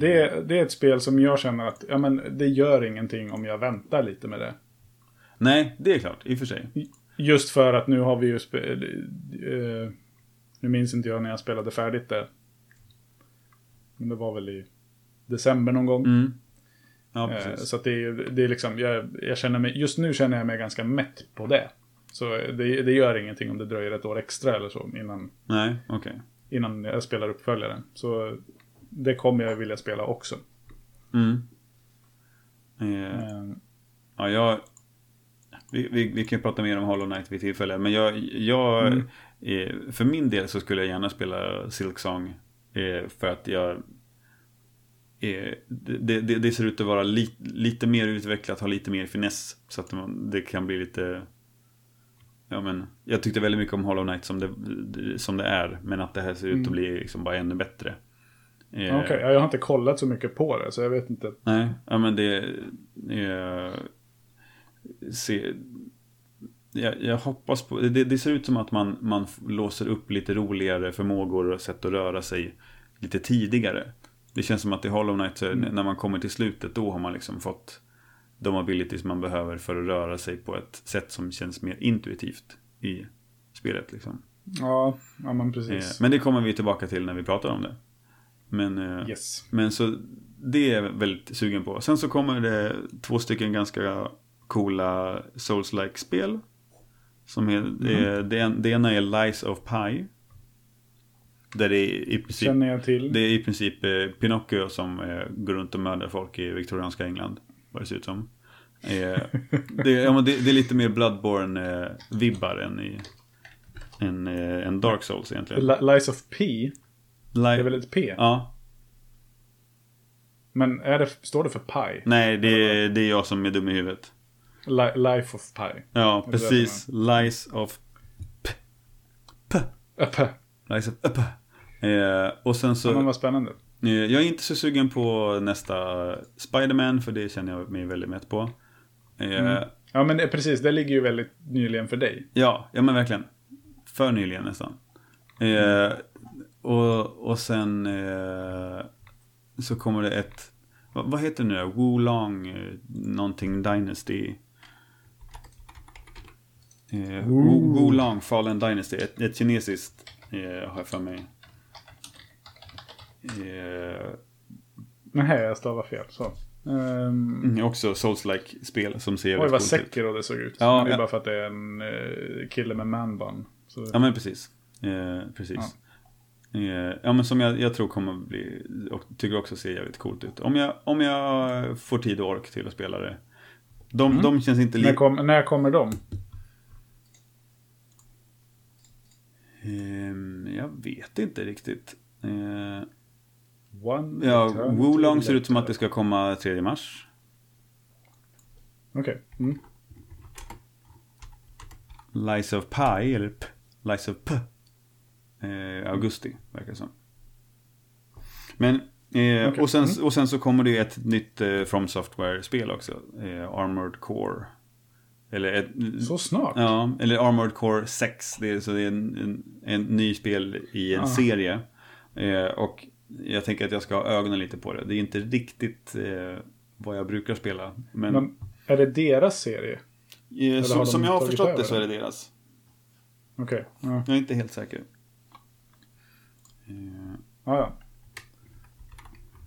Det, är, det är ett spel som jag känner att ja, men det gör ingenting om jag väntar lite med det. Nej, det är klart, i och för sig. Just för att nu har vi ju... Eh, nu minns inte jag när jag spelade färdigt det. Men det var väl i december någon gång. Mm. Ja, Eh. Så det är, det är liksom, jag, jag känner mig, just nu känner jag mig ganska mätt på det. Så det, det gör ingenting om det dröjer ett år extra eller så innan, Nej, okej. innan jag spelar uppföljaren. Så det kommer jag vilja spela också. Mm. Eh, Eh, Ja, jag... Vi, vi, vi kan ju prata mer om Hollow Knight vid tillfälle. Men jag... jag Mm. eh, för min del så skulle jag gärna spela Silk Song. Eh, för att jag... Det, det, det ser ut att vara li, lite mer utvecklat, ha lite mer finess. Så att man, det kan bli lite... Ja, men, jag tyckte väldigt mycket om Hollow Knight som det, som det är. Men att det här ser ut att Mm. bli liksom bara ännu bättre. Eh, Okej, ja, jag har inte kollat så mycket på det så jag vet inte. Nej, ja men det... Eh, se, jag, jag hoppas på... Det, det ser ut som att man, man låser upp lite roligare förmågor och sätt att röra sig lite tidigare. Det känns som att i Hollow Knight, så Mm. när man kommer till slutet, då har man liksom fått de abilities man behöver för att röra sig på ett sätt som känns mer intuitivt i spelet. Liksom. Ja, ja men Eh, precis. men det kommer vi tillbaka till när vi pratar om det. Men, eh, Yes. men så det är jag väldigt sugen på. Sen så kommer det två stycken ganska coola Souls-like spel. Som är, Mhm. det, det, en- det ena är Lies of Pi. Där det är i princip, Känner jag till. det är i princip eh, Pinocchio som eh, går runt och mördar folk i viktorianska England. Vad det ser ut som. Eh, det, ja, men det, det är lite mer Bloodborne-vibbar än i än, eh, än Dark Souls egentligen. Li- Lies of P. Det är Li- väl ett P? Ja, Men är det, står det för Pi? nej det är, det är jag som är dum i huvudet. Li- Life of Pi. Ja, precis. Lies of Öppe. Lies of Up. Eh, och sen så... Ja, vad spännande. Eh, Jag är inte så sugen på nästa Spider-Man för det känner jag mig väldigt mätt på. Eh, Mm. Ja, men det, precis. Det ligger ju väldigt nyligen för dig. Ja, ja men verkligen. För nyligen nästan. Eh, och, och sen eh, så kommer det ett, vad, vad heter det nu? Wulong eh, någonting Dynasty. Eh, Wu- Wulong Fallen Dynasty, ett, ett kinesiskt eh, har jag för mig. Eh, här, jag stavar fel. Så. Um, Mm, också Souls-like spel som ser oj, jävligt vad ut. Sekiro det såg ut. Ja, det är ja. bara för att det är en eh, kille med manbun. Så, Ja men precis. Eh, precis. Eh, ja men som jag, jag tror kommer bli, och tycker också ser jävligt coolt ut. Om jag, om jag får tid och ork till att spela det. De, Mm. de känns inte när, lika... kom, när kommer de? Ehm, jag vet inte riktigt. One ja, Wulong ser ut som att det ska komma 3 mars. Okej. Mm. Lies of Pi, eller P, Lies of P. Eh, augusti, verkar det som. Men, eh, Okej. och, sen, Mm. och sen så kommer det ett nytt eh, From Software-spel också. Eh, Armored Core. Eller ett, Så snart? Ja, eller Armored Core 6. Det är, så det är en, en, en ny spel i en Ah. serie. Eh, och jag tänker att jag ska ha ögonen lite på det. Det är inte riktigt eh, vad jag brukar spela. Men, Men är det deras serie? eh, som, de som jag har förstått det så är det? deras. Okej. Ja. Jag är inte helt säker. Eh, Ja, ja.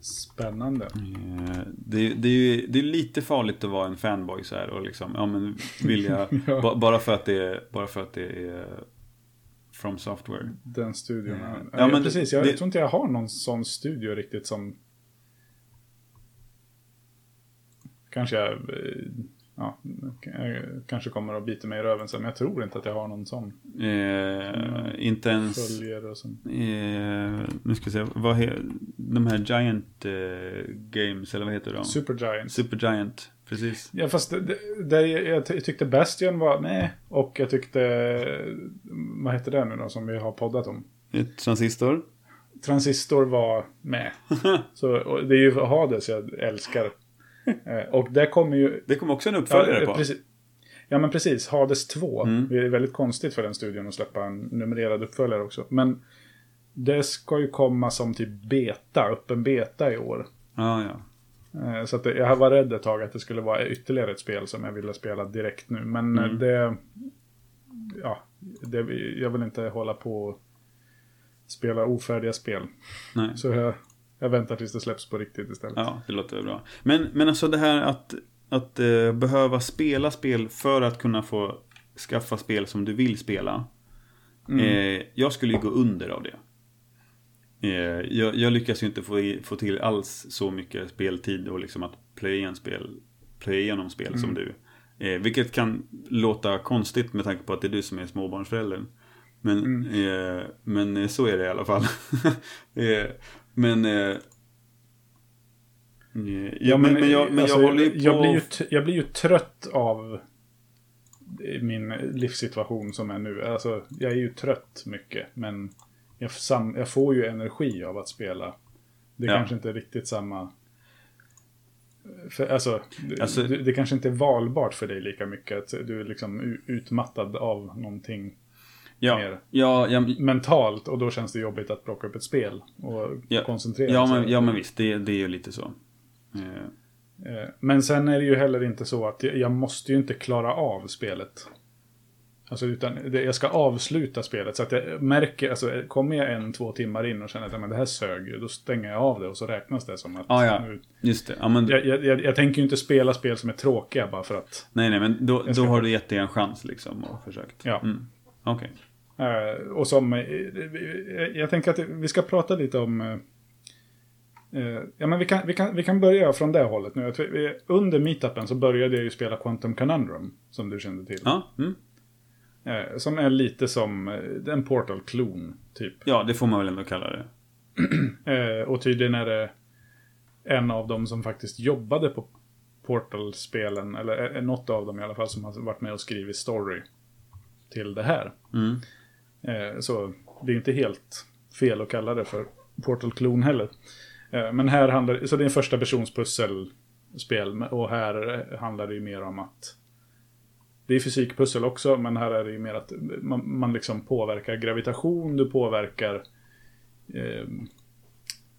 Spännande. Eh, Det, det, är ju, det är lite farligt att vara en fanboy så här och liksom, ja men vilja, Ja. ba, bara för att det är, bara för att det är From Software. Den studion. Ja, Ja, men precis. Jag det- tror inte jag har någon sån studio riktigt som... Kanske jag... eh, Ja, jag kanske kommer att bita mig i röven sen, men jag tror inte att jag har någon sån Eh, inte ens, följare och eh, nu ska vi se, vad he, de här Giant eh, Games, eller vad heter de? Supergiant. Supergiant, precis. Ja, fast det, det, det, jag ty- tyckte Bastion var nej. Och jag tyckte... Vad heter det nu då som vi har poddat om? Transistor. Transistor var med. Så, och det är ju Hades jag älskar. Eh, och det kommer ju... Det kom också en uppföljare ja, på. precis, ja, men precis. Hades 2. Mm. Det är väldigt konstigt för den studion att släppa en numrerad uppföljare också. Men det ska ju komma som typ beta, öppen beta i år. Ja, ja. Eh, Så att jag var rädd ett tag att det skulle vara ytterligare ett spel som jag ville spela direkt nu. Men eh, Mm. det... Ja, det, jag vill inte hålla på och spela ofärdiga spel. Nej. Så jag, jag väntar tills det släpps på riktigt istället. Ja, det låter bra. Men, men alltså det här att, att eh, behöva spela spel för att kunna få skaffa spel som du vill spela. Mm. Eh, jag skulle ju gå under av det. Eh, jag, jag lyckas ju inte få, få till alls så mycket speltid och liksom att plöja igen spel, plöja igenom spel som du. Eh, vilket kan låta konstigt med tanke på att det är du som är småbarnsföräldern. Men, eh, men eh, så är det i alla fall. eh, men... Eh, eh, ja, men, men jag, men alltså, jag håller ju på... jag, blir ju, jag blir ju trött av min livssituation som är nu. Alltså, jag är ju trött mycket, men jag, sam, jag får ju energi av att spela. Det är Ja. kanske inte är riktigt samma... För, alltså, Alltså- det, det kanske inte är valbart för dig lika mycket. Att du är liksom utmattad av någonting. Ja, mer ja, ja, mentalt. Och då känns det jobbigt att plocka upp ett spel och Ja. koncentrera ja, sig. men, ja men visst, det, det är ju lite så. Eh, Eh, Men sen är det ju heller inte så att jag, jag måste ju inte klara av spelet. Alltså utan det, jag ska avsluta spelet. Så att jag märker, alltså kommer jag en, två timmar in och känner att men det här sög, då stänger jag av det och så räknas det som att... Ja, ja. nu- just det. Ja, men, Jag, jag, jag, jag tänker ju inte spela spel som är tråkiga bara för att... nej, nej, men då, då har du gett det en chans liksom och försökt. Ja. Mm. Okej. Eh, och som... eh, jag tänker att vi ska prata lite om... eh, ja, men vi kan, vi, kan, vi kan börja från det hållet nu. Under meetupen så började jag ju spela Quantum Conundrum, som du kände till. Ja, mm. Eh, som är lite som eh, en Portal-klon, typ. ja, det får man väl ändå kalla det. Eh, och tydligen är det en av dem som faktiskt jobbade på Portal-spelen, eller eh, något av dem i alla fall, som har varit med och skrivit story till det här. Mm. Eh, så det är inte helt fel att kalla det för Portal-klon heller. Eh, men här handlar så det är en första persons pusselspel och här eh, handlar det ju mer om att det är fysikpussel också, men här är det ju mer att man, man liksom påverkar gravitation, du påverkar eh,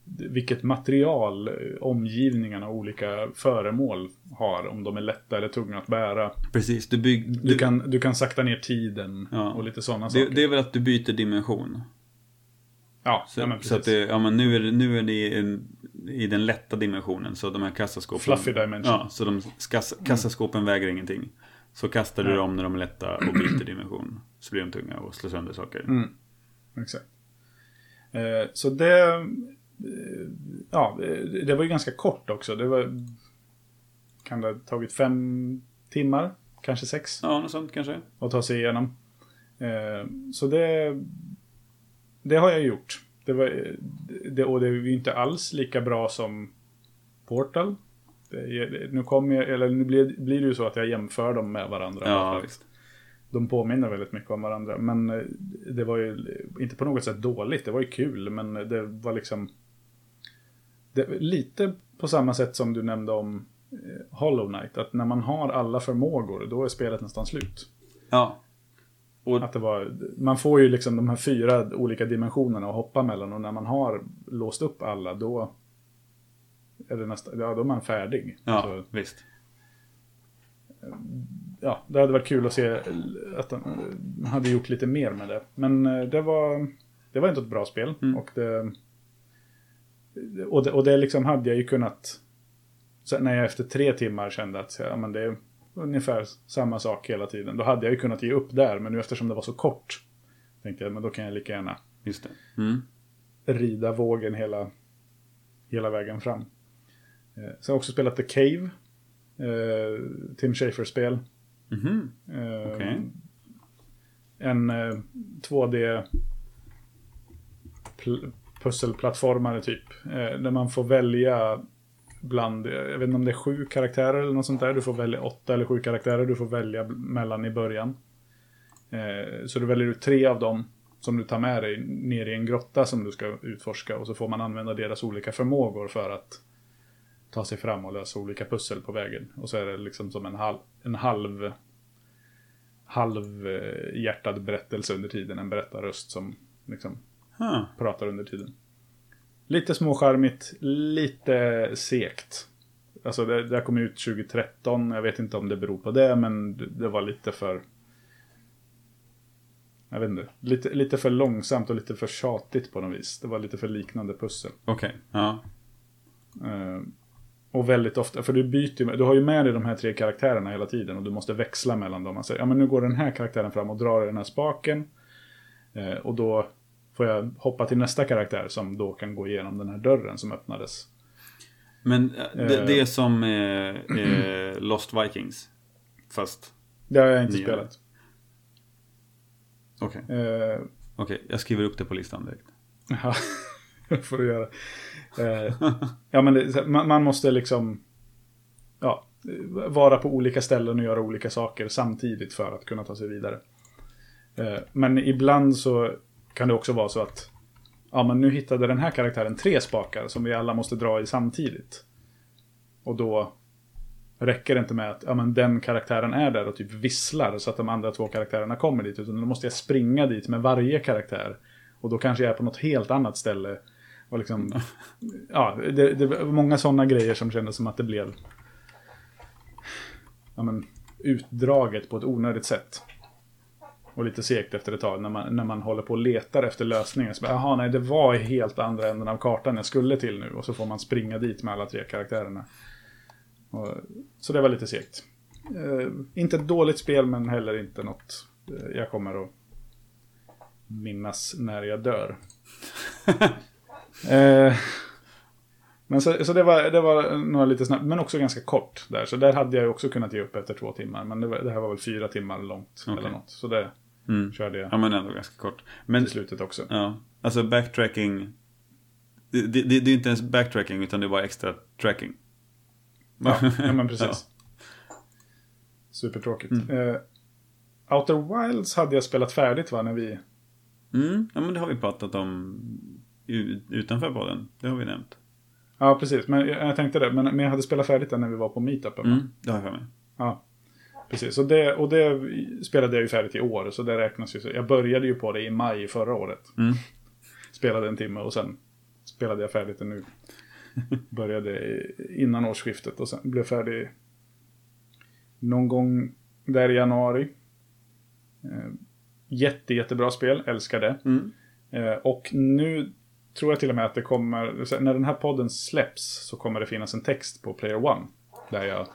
vilket material omgivningarna och olika föremål har. Om de är lätta eller tunga att bära. Precis, du bygg... Du kan, du kan sakta ner tiden Ja. och lite sådana saker. det är väl att du byter dimension. ja, Så, ja, men så att precis. det, ja men nu är det, nu är det i, i den lätta dimensionen. Så de här kassaskåpen. Fluffy dimension. Ja, så de kassa, kassaskåpen väger ingenting. Så kastar du dem när de är lätta och byter dimension. Så blir de tunga och slår sönder saker. Mm. Exakt. Eh, så det... Eh, ja, det det var ju ganska kort också. Det var... Kan det ha tagit fem timmar? Kanske sex? Ja, något sånt kanske. att ta sig igenom. Eh, så det, det har jag gjort. Det var, det, och det är ju inte alls lika bra som Portal. Är- nu, kommer jag, eller nu blir, blir det ju så att jag jämför dem med varandra. Ja, visst. De påminner väldigt mycket om varandra. Men eh, det var ju inte på något sätt dåligt. Det var ju kul, men det var liksom... Det, lite på samma sätt som du nämnde om eh, Hollow Knight. Att när man har alla förmågor, då är spelet nästan slut. Ja. Och, Att det var, man får ju liksom de här fyra olika dimensionerna att hoppa mellan och när man har låst upp alla då är det nästa, ja, då är man färdig. ja, Så, visst. ja, det hade varit kul att se att de hade gjort lite mer med det. Men eh, det var, det var inte ett bra spel. Mm. Och, det, och det, och det liksom hade jag ju kunnat, när jag efter tre timmar kände att ja, men det är ungefär samma sak hela tiden. Då hade jag ju kunnat ge upp där, men nu eftersom det var så kort tänkte jag, men då kan jag lika gärna Just det. Mm. rida vågen hela, hela vägen fram. Eh, sen har jag också spelat The Cave. Eh, Tim Schafer-spel. Mhm. Eh, Okej. En eh, 2D pl- pusselplattformare typ. Eh, där man får välja bland, jag vet inte om det är sju karaktärer eller något sånt där. Du får välja åtta eller sju karaktärer du får välja mellan i början. Eh, så du väljer ut tre av dem som du tar med dig ner i en grotta som du ska utforska. Och så får man använda deras olika förmågor för att ta sig fram och lösa olika pussel på vägen. Och så är det liksom som en halv, en halv halvhjärtad berättelse under tiden. En berättarröst som liksom Huh. pratar under tiden. Lite småcharmigt, lite segt. Alltså det, det kom ut 2013, jag vet inte om det beror på det, men det, var lite för... Jag vet inte, lite, lite för långsamt och lite för tjatigt på något vis. Det var lite för liknande pussel. Okej. Ja. Eh, och väldigt ofta, för du byter med, du har ju med dig de här tre karaktärerna hela tiden och du måste växla mellan dem. Man säger, ja men nu går den här karaktären fram och drar i den här spaken. Eh, och då får jag hoppa till nästa karaktär som då kan gå igenom den här dörren som öppnades. Men eh, det, Eh. det är som eh, eh, Lost Vikings. Fast, Det har jag inte Nya. spelat. okej. Eh, Okej, jag skriver upp det på listan direkt. Ja, det får du göra. Eh, ja, men det, man, man måste liksom ja, vara på olika ställen och göra olika saker samtidigt för att kunna ta sig vidare. Eh, men ibland så kan det också vara så att ja, men nu hittade den här karaktären tre spakar som vi alla måste dra i samtidigt. Och då räcker det inte med att ja, men den karaktären är där och typ visslar så att de andra två karaktärerna kommer dit. Utan då måste jag springa dit med varje karaktär. Och då kanske jag är på något helt annat ställe. Och liksom, ja, det, det var många sådana grejer som kändes som att det blev ja, men, utdraget på ett onödigt sätt. Och lite segt efter ett tag när man, när man håller på och letar efter lösningar. Så bara, Jaha, nej, det var i helt andra änden av kartan jag skulle till nu. Och så får man springa dit med alla tre karaktärerna. Och, så det var lite segt. Eh, inte ett dåligt spel, men heller inte något eh, jag kommer att minnas när jag dör. eh, men så, så det, var, det var några lite snabbt, men också ganska kort där. Så där hade jag också kunnat ge upp efter två timmar. Men det, var, det här var väl fyra timmar långt Okej. eller något. Så det Mm. körde jag Ja, men ändå ganska kort. Men, till slutet också. ja, alltså backtracking. Det, det, det, det är inte ens backtracking, utan det är bara extra tracking. Ja, ja men precis. Supertråkigt. Eh, Outer Wilds hade jag spelat färdigt va, när vi... Mm, ja, men det har vi pratat om utanför podden. Det har vi nämnt. Ja, precis. Men jag, tänkte det. Men, men jag hade spelat färdigt den när vi var på meetupen. Mm, det har jag för mig. Ja, precis. Och det, och det spelade jag ju färdigt i år. Så det räknas ju. så- Jag började ju på det i maj förra året. Mm. Spelade en timme och sen spelade jag färdigt det nu. Började innan årsskiftet och sen blev färdig någon gång där i januari. Eh, jätte, jättebra spel, älskar det. Mm. Eh, och nu tror jag till och med att det kommer, när den här podden släpps så kommer det finnas en text på Player One. Där jag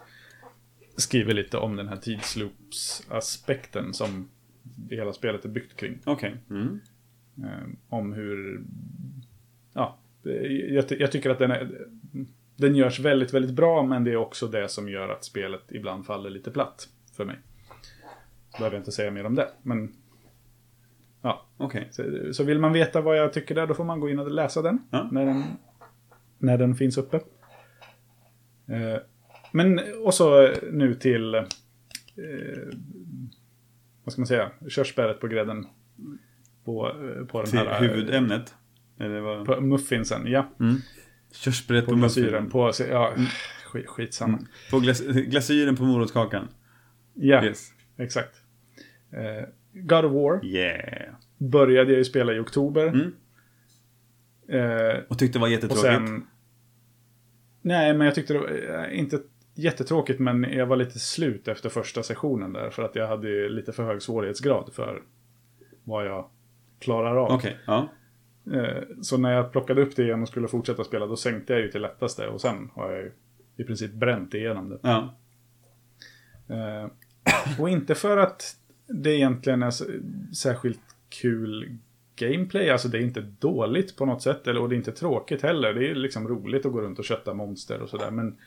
skriver lite om den här tidsloops-aspekten som det hela spelet är byggt kring. Okej. Mm. Eh, om hur... Ja, jag, jag tycker att den, är, den görs väldigt, väldigt bra, men det är också det som gör att spelet ibland faller lite platt för mig. Behöver jag inte säga mer om det, men... Ja, Okej. så, så vill man veta vad jag tycker där, då får man gå in och läsa den. Ja. När, den när den finns uppe. Eh, men, och så nu till... Eh, vad ska man säga? Körsbäret på grädden. På, eh, på den Till här... huvudämnet. Eller vad? På muffinsen, ja. Mm. Körsbäret På på glasyren. På, ja, skit, skitsamma. På glas glasyren på morotskakan. Ja, Yes. exakt. Eh, God of War Yeah. började jag ju spela i oktober. Mm. Eh, Och tyckte det var jättetråkigt. sen... Nej, men jag tyckte det var eh, inte jättetråkigt, men jag var lite slut efter första sessionen där. För att jag hade lite för hög svårighetsgrad för vad jag klarar av. Okej, ja. Eh, Så när jag plockade upp det igen och skulle fortsätta spela, då sänkte jag ju till lättaste. Och sen har jag ju i princip bränt igenom det. Ja. Eh, och inte för att det egentligen är särskilt kul gameplay. Alltså det är inte dåligt på något sätt. Eller, och det är inte tråkigt heller. Det är liksom roligt att gå runt och kötta monster och sådär. Men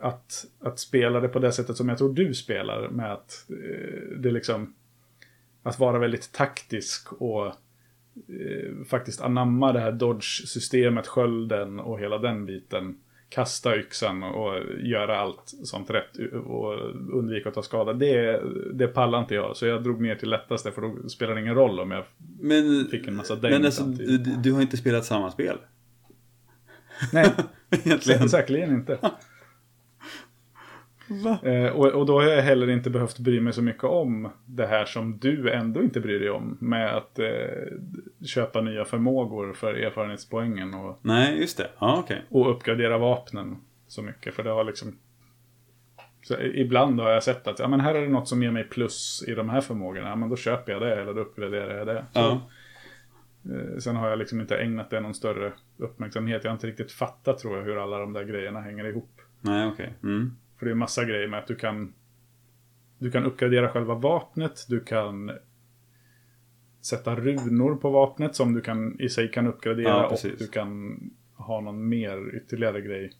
att, att spela det på det sättet som jag tror du spelar. Med att eh, det liksom... Att vara väldigt taktisk och eh, faktiskt anamma det här dodge-systemet, skölden och hela den biten. Kasta yxan och göra allt sånt rätt och undvika att ta skada. Det, det pallar inte jag. Så jag drog ner till lättaste för då spelar det ingen roll om jag... Men, Fick en massa däng men alltså, du, du har inte spelat samma spel. Nej, säkerligen inte. Eh, och, och då har jag heller inte behövt bry mig så mycket om det här som du ändå inte bryr dig om. Med att eh, köpa nya förmågor för erfarenhetspoängen och, Nej, just det. Ja, okej. och uppgradera vapnen så mycket. För det har liksom... Så ibland har jag sett att ja, men här är det något som ger mig plus i de här förmågorna. Ja, men då köper jag det eller då uppgraderar jag det. Så, Ja. eh, Sen har jag liksom inte ägnat det någon större uppmärksamhet. Jag har inte riktigt fattat tror jag hur alla de där grejerna hänger ihop. Nej, okej. Mm. För det är massa grejer med att du kan Du kan uppgradera själva vapnet, du kan Sätta runor på vapnet som du kan i sig kan uppgradera Ja, och du kan ha någon mer ytterligare grej.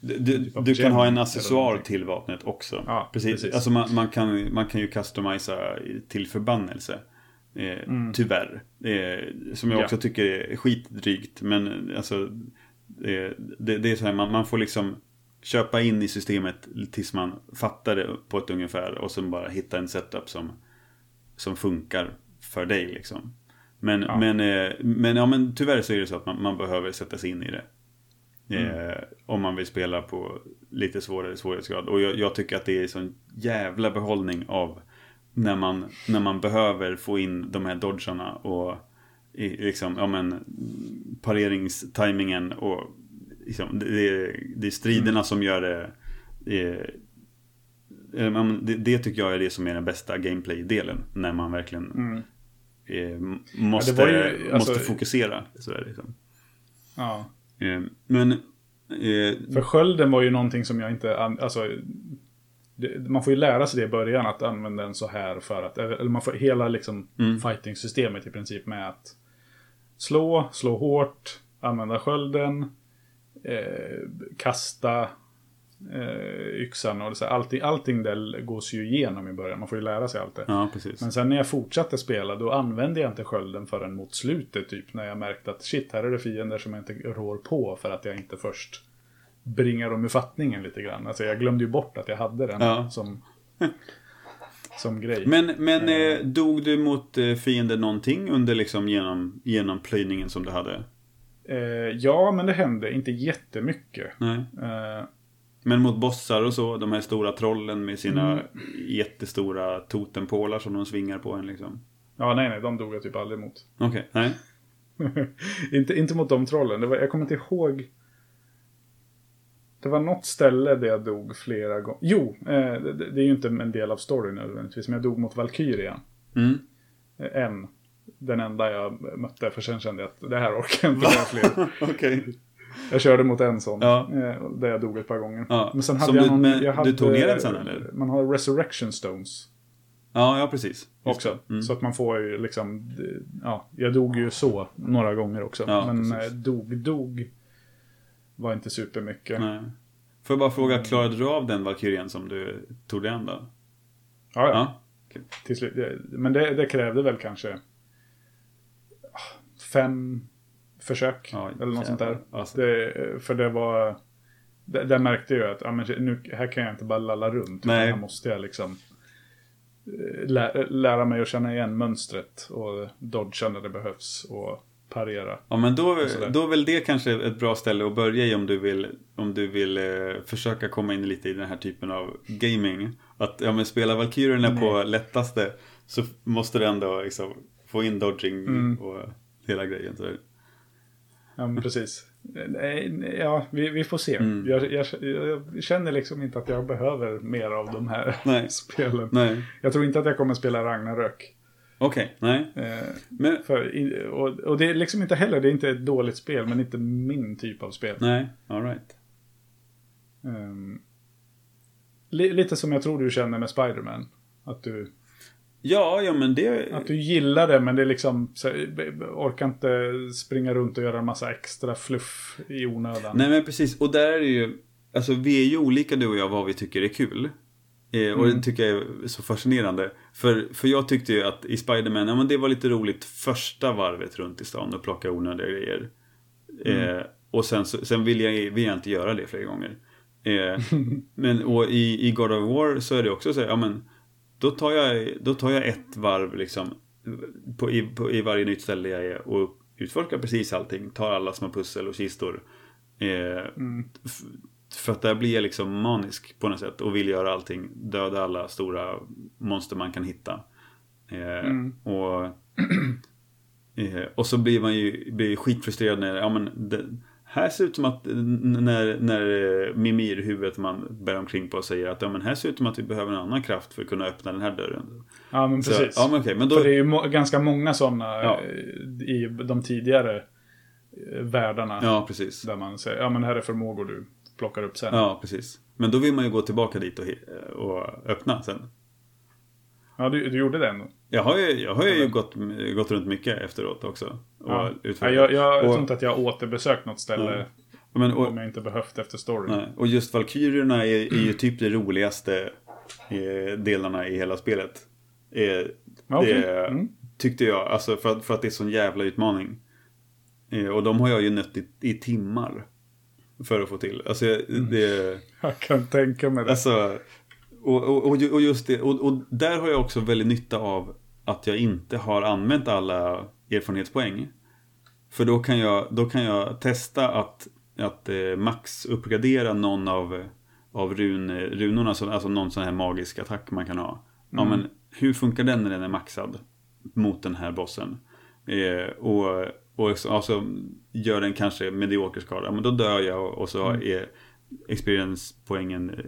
Du, du, Typ du kan ha en accessoar till vapnet också. Ja, precis. precis. Alltså man, man, kan, man kan ju customisa till förbannelse. Eh, Tyvärr. Eh, som jag Mm. Ja. också tycker är skitdrygt. Men alltså, eh, det, det är så här, man, man får liksom köpa in i systemet tills man fattar det på ett ungefär. Och sen bara hitta en setup som, som funkar för dig liksom. Men, Ja. men, eh, men, ja, men tyvärr så är det så att man, man behöver sätta sig in i det. Eh, om man vill spela på lite svårare svårighetsgrad. Och jag, jag tycker att det är sån jävla behållning av när man, när man behöver få in de här dodgarna och i, liksom, ja men pareringstimingen och liksom, det, är, det är striderna Mm. som gör det, eh, det det tycker jag är det som är den bästa gameplay-delen. När man verkligen Mm. eh, måste, var ju, alltså- måste fokusera. Sådär, liksom. Ja. eh, men eh, För skölden var ju någonting som jag inte... Alltså, man får ju lära sig det i början att använda den så här för att... Eller man får hela liksom Mm. fighting-systemet i princip med att slå, slå hårt, använda skölden, eh, kasta eh, yxan och så, här. allting, allting där gås ju igenom i början. Man får ju lära sig allt det. ja. Men sen när jag fortsatte spela då använde jag inte skölden förrän mot slutet typ. När jag märkte att shit, här är det fiender som jag inte rår på för att jag inte först bringar dem ur fattningen lite grann. Alltså jag glömde ju bort att jag hade den Ja. som, som grej. Men, men eh, dog du mot eh, fiender någonting under liksom genom, genom plöjningen som du hade? Eh, ja, men det hände inte jättemycket. Nej. Eh, Men mot bossar och så, de här stora trollen med sina Mm. jättestora totempålar som de svingar på en liksom. ja, nej, nej, de dog jag typ aldrig mot. Okej, nej. inte, inte mot de trollen. Det var, jag kommer inte ihåg. Det var något ställe där jag dog flera gånger. Jo, eh, det, det är ju inte en del av storyn nödvändigtvis. Men jag dog mot Valkyria. Mm. Eh, En. Den enda jag mötte. För sen kände jag att det här orkar jag inte med fler. Okej. Jag körde mot en sån. Ja. eh, Där jag dog ett par gånger. Ja, Men sen hade som jag du- någon... men jag du hade, tog ner den sen, eller? Man har resurrection stones. Ja, ja precis. Också. Mm. Så att man får ju liksom, ja, jag dog ju så några gånger också. Ja, men precis. eh, dog, dog var inte supermycket. Nej. Får jag bara fråga, klarade du av den Valkyrien som du tog dig an då? Ja, ja. Ja. Till slut. Det- Men det, det krävde väl kanske fem försök. Ja, eller något sånt där. Alltså. Det, för det var, där, där märkte jag att ja, men nu, här kan jag inte bara lalla runt. Nej. Här måste jag liksom eh, lä, lära mig att känna igen mönstret. Och dodga när det behövs. Och parera. Ja men då, då är väl det kanske ett bra ställe att börja i om du vill, om du vill eh, försöka komma in lite i den här typen av gaming. Att ja, men spela Valkyrierna på lättaste så måste du ändå liksom, få in dodging Mm. och hela grejen. Så. Ja, men precis. Ja, vi, vi får se. Mm. Jag, jag, jag känner liksom inte att jag behöver mer av de här Nej. spelen. Nej, Jag tror inte att jag kommer spela Ragnarök. okej, nej. Eh, Men, för, och, och det är liksom inte heller, det är inte ett dåligt spel, men inte min typ av spel. nej, alright. Ehm, li, lite som jag tror du känner med Spiderman. Att du, Ja, ja men det... att du gillar det, men det är liksom, så, orkar inte springa runt och göra en massa extra fluff i onödan. Nej men precis, och där är det ju, alltså vi är ju olika du och jag vad vi tycker är kul. Eh, och Mm. det tycker jag är så fascinerande. För, för jag tyckte ju att i Spiderman, ja men det var lite roligt första varvet runt i stan och plocka onödiga grejer. Mm. Eh, och sen, sen vill, jag, vill jag inte göra det fler gånger. Eh, men och i, i God of War så är det också så ja men då tar jag, då tar jag ett varv liksom på, i, på, i varje nytt ställe jag är och utforskar precis allting. Tar alla små pussel och kistor. Eh, Mm. för att där blir jag liksom manisk på något sätt och vill göra allting. Döda alla stora monster man kan hitta. Eh, Mm. och, eh, och så blir man ju blir skitfrustrerad när, ja men det, här ser det ut som att när, när eh, Mimir, huvudet man bär omkring på, säger att ja men här ser det ut som att vi behöver en annan kraft för att kunna öppna den här dörren. Ja, men Så, precis. ja men okej, men då... För det är ju ganska många sådana Ja. i de tidigare eh, världarna. Ja, precis. Där man säger, ja men här är förmågor du plockar upp sen. Ja, precis. Men då vill man ju gå tillbaka dit och, och öppna sen. Ja, du, du gjorde det ändå. Jag har ju, jag har ju gått, gått runt mycket efteråt också. Och Ja. Ja, jag, jag Och- tror inte att jag har återbesökt något ställe Men, om och, jag inte behövt efter storyn. nej, och just Valkyrierna är, är ju typ det roligaste eh, delarna i hela spelet. Eh, Ja, det Mm. tyckte jag, alltså för, att- för att det är sån jävla utmaning. Eh, och de har jag ju nött i, i timmar. För att få till. Alltså Mm. det... Jag kan tänka mig det. Alltså, och, och, och just det, och, och där har jag också väldigt nytta av att jag inte har använt alla erfarenhetspoäng. För då kan jag, då kan jag testa att att eh, max uppgradera någon av, av run, runorna, alltså, någon sån här magisk attack man kan ha. Ja Mm. men hur funkar den när den är maxad mot den här bossen? Eh, och och så- alltså, gör den kanske medioker skada, men då dör jag och, och så Mm. är experience-poängen eh,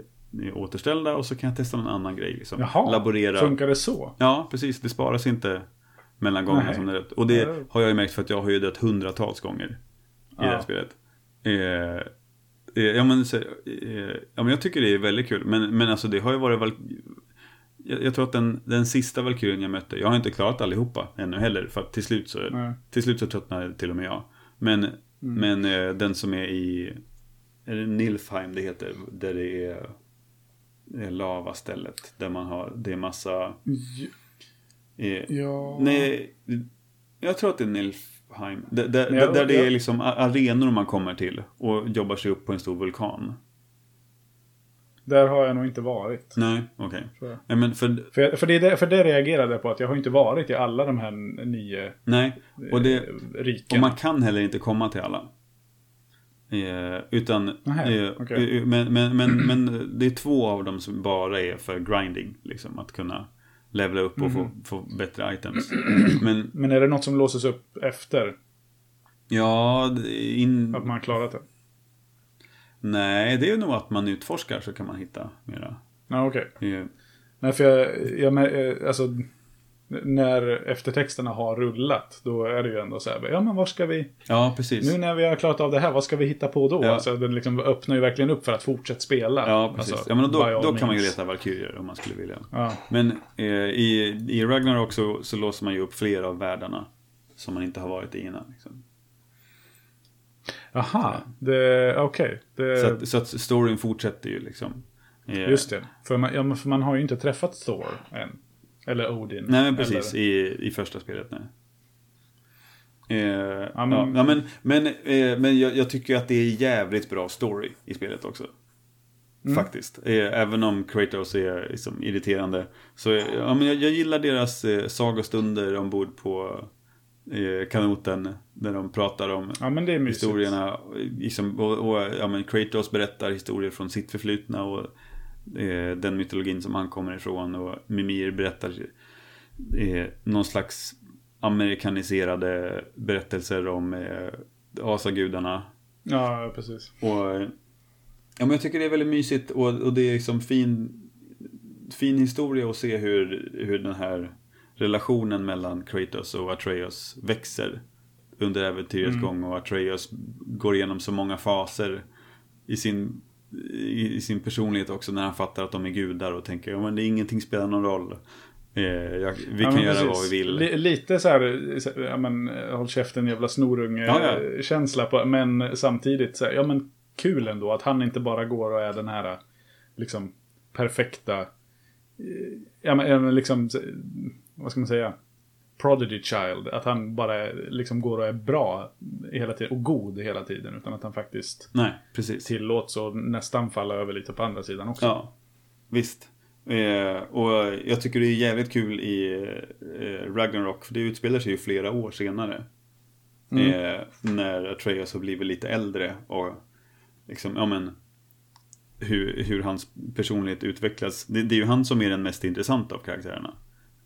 återställda och så kan jag testa någon annan grej. Liksom. Jaha, Laborera. funkar det så? Ja, precis. Det sparas inte mellan gångerna som det är rätt. Och det Ja. har jag ju märkt för att jag har ju dött hundratals gånger i det här Ja. spelet. Eh, eh, ja, men, så, eh, ja, men jag tycker det är väldigt kul. Men, men alltså det har ju varit... Val- jag, jag tror att den, den sista Valkyrien jag mötte, jag har inte klarat allihopa ännu heller. För att till slut så, Nej. till slut så tröttnade till och med jag. Men, Mm. men eh, den som är i... Är det Nilfheim det heter? Där det är, det är lavastället. Där man har, det är massa... Eh, Ja. Nej, jag tror att det är Nilfheim. Där, där, där det jag- är liksom arenor man kommer till och jobbar sig upp på en stor vulkan. Där har jag nog inte varit. Nej, okej. men för, För, för, det, det- för det reagerade jag på att jag har inte varit i alla de här nio nej. Och, det, eh, riken. och man kan heller inte komma till alla. Eh, utan, Nähä, eh, okej. eh, men, men, men, men det är två av dem som bara är för grinding. Liksom, att kunna levla upp och få, Mhm. få bättre items. Men Men är det något som låses upp efter ja, in, att man har klarat det? nej, det är nog att man utforskar så kan man hitta mera. Ja, okej. Eh, Nej, för jag, jag alltså, när eftertexterna har rullat, då är det ju ändå så här, ja men var ska vi, Ja, precis. nu när vi har klarat av det här, vad ska vi hitta på då? Ja. Alltså, den liksom öppnar ju verkligen upp för att fortsätta spela. Ja, precis. Alltså, ja, men då, då kan man ju leta Valkyrier om man skulle vilja. Ja. Men eh, i, i Ragnarok så, så låser man ju upp flera av världarna. Som man inte har varit i innan. Liksom. Det, okej. Det- Så, att, så att storyn fortsätter ju liksom. Eh, Just det. För man, ja, för man har ju inte träffat Thor än. Eller Odin. Nej, men precis. Eller, I, I första spelet. Nej. Eh, ja, men- ja, men men, eh, men jag, jag tycker att det är jävligt bra story i spelet också. Mm. Faktiskt. Eh, även om Kratos är liksom, irriterande. Så eh, ja, men jag, jag gillar deras eh, sagostunder ombord på eh, kanoten. Där de pratar om ja, historierna. Liksom, och, och ja, men Kratos berättar historier från sitt förflutna och eh, den mytologin som han kommer ifrån. Och Mimir berättar eh, någon slags amerikaniserade berättelser om eh, asagudarna. Ja, precis. Och, ja, men jag tycker det är väldigt mysigt och, och det är liksom fin, fin historia att se hur, hur den här relationen mellan Kratos och Atreus växer under äventyrets Mm. gång och Atreus går igenom så många faser i sin, i, sin personlighet också när han fattar att de är gudar och tänker ja men det är ingenting spelar någon roll. Eh, jag, vi Ja, kan göra precis. vad vi vill. Li- lite så här, så- ja men håll käften jävla Ja, ja. snorunge-känsla på, men samtidigt så här, ja men kul ändå att han inte bara går och är den här liksom perfekta, eh, ja ja, men liksom, vad ska man säga, prodigy child. Att han bara liksom går och är bra hela tiden, och god hela tiden, utan att han faktiskt Nej, precis. tillåts och nästan falla över lite på andra sidan också. Ja, visst. Eh, och jag tycker det är jävligt kul i eh, Ragnarok, för det utspelar sig ju flera år senare. Mm. Eh, när Atreus har blivit lite äldre och liksom, ja men hur, hur hans personlighet utvecklas. Det, det är ju han som är den mest intressanta av karaktärerna.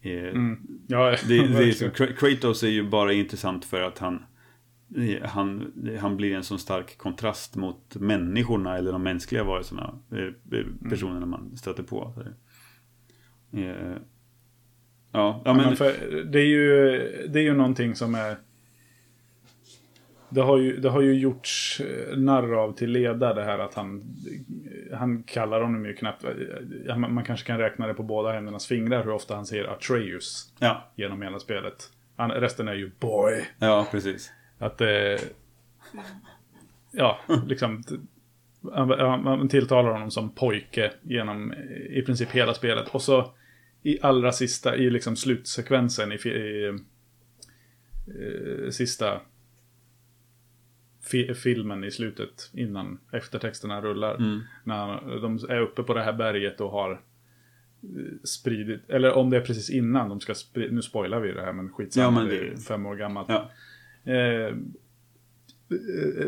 Eh, Mm. Ja, det, det är, så, Kra- Kratos är ju bara intressant för att han, han, han blir en sån stark kontrast mot människorna eller de mänskliga varelserna, eh, eh, personerna man stöter på. Eh, ja Ja, men, men för det, är ju, det är ju någonting som är... Det har ju, det har ju gjorts eh, narr av till leda det här att han... Han kallar honom ju knappt... ja, Man man kanske kan räkna det på båda händernas fingrar hur ofta han säger Atreus ja, genom hela spelet. Han, resten är ju boy. ja, precis. Att eh, Ja, liksom... Han tilltalar honom som pojke genom eh, i princip hela spelet. Och så i allra sista, i liksom slutsekvensen i, i eh, sista fi, filmen i slutet innan eftertexterna rullar. Mm. När de är uppe på det här berget och har eh, spridit, eller om det är precis innan de ska sprida, nu spoilar vi det här men skitsamma, Ja, men det är det- fem år gammalt. Ja, Eh, eh,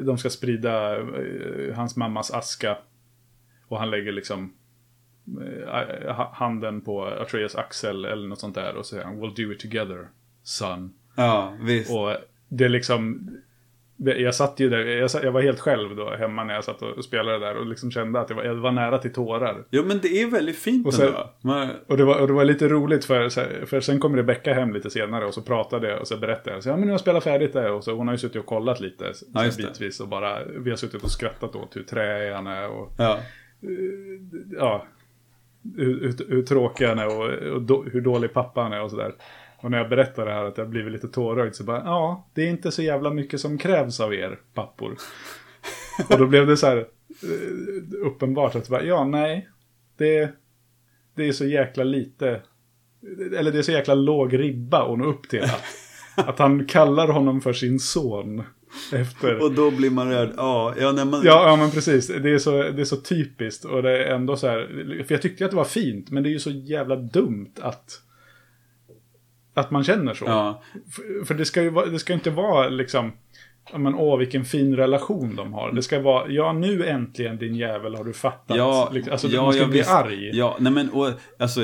de ska sprida eh, hans mammas aska. Och han lägger liksom eh, ha- handen på Atreus axel eller något sånt där. Och säger han We'll do it together, son. Ja, visst. Och det är liksom... Jag satt ju där, jag, satt, jag var helt själv då hemma när jag satt och spelade där och liksom kände att jag var, jag var nära till tårar. Ja, men det är väldigt fint Och sen- ändå. Man, Och det var, och det var lite roligt för, för sen kom Rebecca hem lite senare och så pratade jag och så berättade jag. Så, ja men nu har jag spelat färdigt det och så hon har ju suttit och kollat lite så, Ja, bitvis och bara vi har suttit och skrattat åt hur träig han är och ja. ja hur, hur, hur tråkig han är och, och då, hur dålig pappa han är och sådär. Och när jag berättade det här att jag blivit lite tårögd så bara ja det är inte så jävla mycket som krävs av er pappor. och då blev det så här eh, uppenbart att bara, ja nej det, det är så jäkla lite eller det är så jäkla låg ribba att nå upp till. Att, att han kallar honom för sin son. Efter... Och då blir man rädd. Ja, ja, när man... Ja, ja men precis. Det är, så, det är så typiskt. Och det är ändå så här. För jag tyckte att det var fint. Men det är ju så jävla dumt att... Att man känner så. Ja. För, för det ska ju det ska inte vara liksom... Men åh vilken fin relation de har. Det ska vara, ja nu äntligen din jävel har du fattat. Ja, Liksom, alltså ja, man ska bli visst. arg. Ja, nej men och, alltså,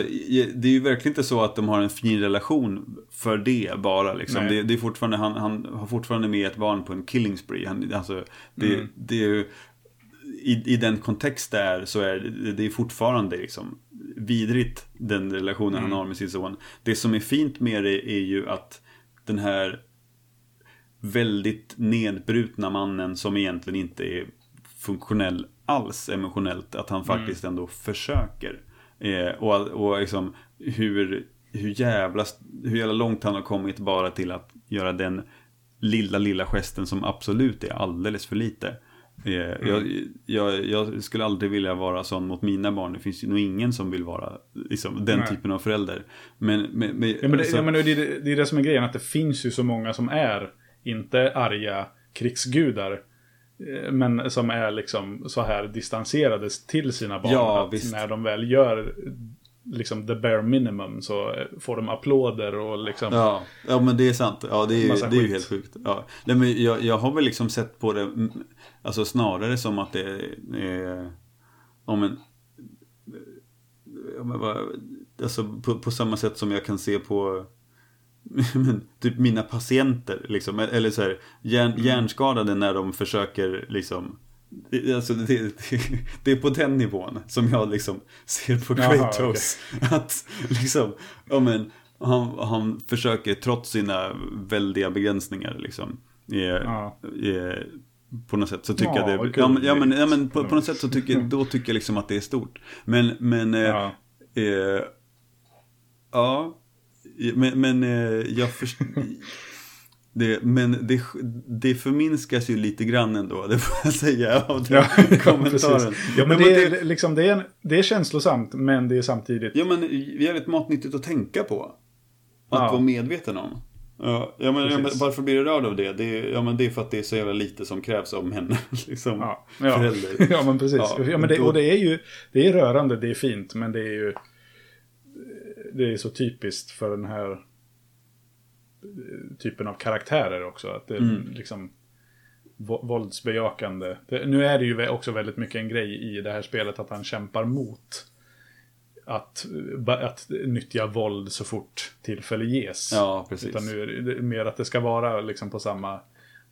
det är ju verkligen inte så att de har en fin relation för det bara. Liksom. Det, det är fortfarande, han, han har fortfarande med ett barn på en killing spree. Han, alltså, det, Mm. det är ju, i, I den kontext där så är det, det är fortfarande liksom vidrigt den relationen Mm. han har med sin son. Det som är fint med det är ju att den här väldigt nedbrutna mannen som egentligen inte är funktionell alls emotionellt. Att han faktiskt ändå försöker. Eh, och och liksom, hur, hur, jävla, hur jävla långt han har kommit bara till att göra den lilla, lilla gesten som absolut är alldeles för lite. Eh, jag, jag, jag skulle aldrig vilja vara sån mot mina barn. Det finns ju nog ingen som vill vara liksom, den Nej. typen av förälder. Men, men, men, Ja, men det, alltså- ja, men det, är det, det är det som är grejen, att det finns ju så många som är inte arga krigsgudar. eh, Men som är liksom så här distanserade till sina barn. Ja, när de väl gör liksom the bare minimum så eh, får de applåder och liksom. Ja, ja men det är sant. Ja, det är, Massa det är ju helt sjukt. Ja. Nej, men jag, jag har väl liksom sett på det mm, alltså snarare som att det är om en alltså på, på samma sätt som jag kan se på typ mina patienter liksom, eller så här hjärn, hjärnskadade när de försöker liksom det- Alltså det, det, det är på den nivån som jag liksom ser på Kratos. Att liksom, ja men han, han försöker trots sina väldiga begränsningar liksom. Eh, Ja. eh, på något sätt så tycker Ja, jag det, ja, men, ja, men, ja, men på, på något sätt så tycker, då tycker jag liksom att det är stort. Men, men, eh, Ja. eh, ja, men, men eh, jag förstår, det, men det, det förminskas ju lite grann ändå, det får jag säga av den Ja, kommentaren. Ja, men Nej, det, är, liksom, det, är en, det är känslosamt, men det är samtidigt... Ja men jävligt matnyttigt att tänka på. Att Ja. vara medveten om. Ja, ja, men, ja, men varför blir du rörd av det? Det är, ja, men det är för att det är så jävla lite som krävs av henne. Liksom, Ja, ja. förälder. ja men precis. Ja, Ja, men det, och det är ju det är rörande, det är fint, men det är ju det är så typiskt för den här eh, typen av karaktärer också. Att det är Mm. liksom vå- våldsbejakande. Nu är det ju också väldigt mycket en grej i det här spelet att han kämpar mot att, att nyttja våld så fort tillfälle ges. Ja, precis. Utan nu är det- mer att det ska vara liksom på samma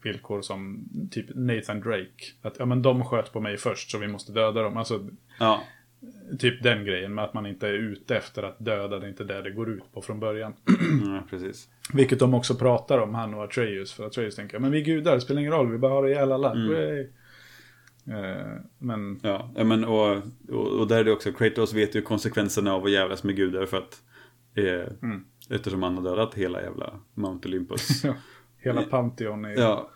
villkor som typ Nathan Drake. Att ja men de sköt på mig först så vi måste döda dem. Alltså Ja, typ den grejen med att man inte är ute efter att döda. Det är inte det det går ut på från början. ja, precis. Vilket de också pratar om, han och Atreus. För Atreus tänker men vi är gudar, det spelar ingen roll, vi bara har ihjäl alla. Mm. Eh, men Ja, men och, och, och där är det också, Kratos vet ju konsekvenserna av att jävlas med gudar för att eh, Mm. Eftersom han har dödat hela jävla Mount Olympus. hela Pantheon i ja,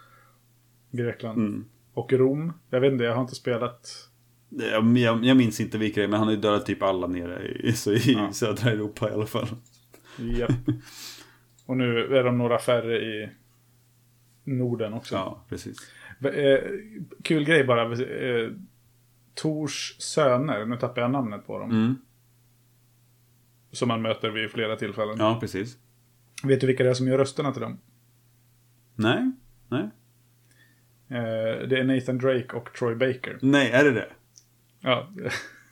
Grekland. mm. Och Rom. Jag vet inte, jag har inte spelat jag, jag, jag minns inte vilka det är, men han har ju dödat typ alla nere i, så i Ja. södra Europa i alla fall. Japp. Och nu är de några färre i Norden också. Ja, precis. Eh, kul grej bara. Eh, Tors söner, nu tappar jag namnet på dem. Mm. Som man möter vid flera tillfällen. Ja, precis. Vet du vilka det är som gör rösterna till dem? Nej, nej. Eh, det är Nathan Drake och Troy Baker. Nej, är det det? Ja,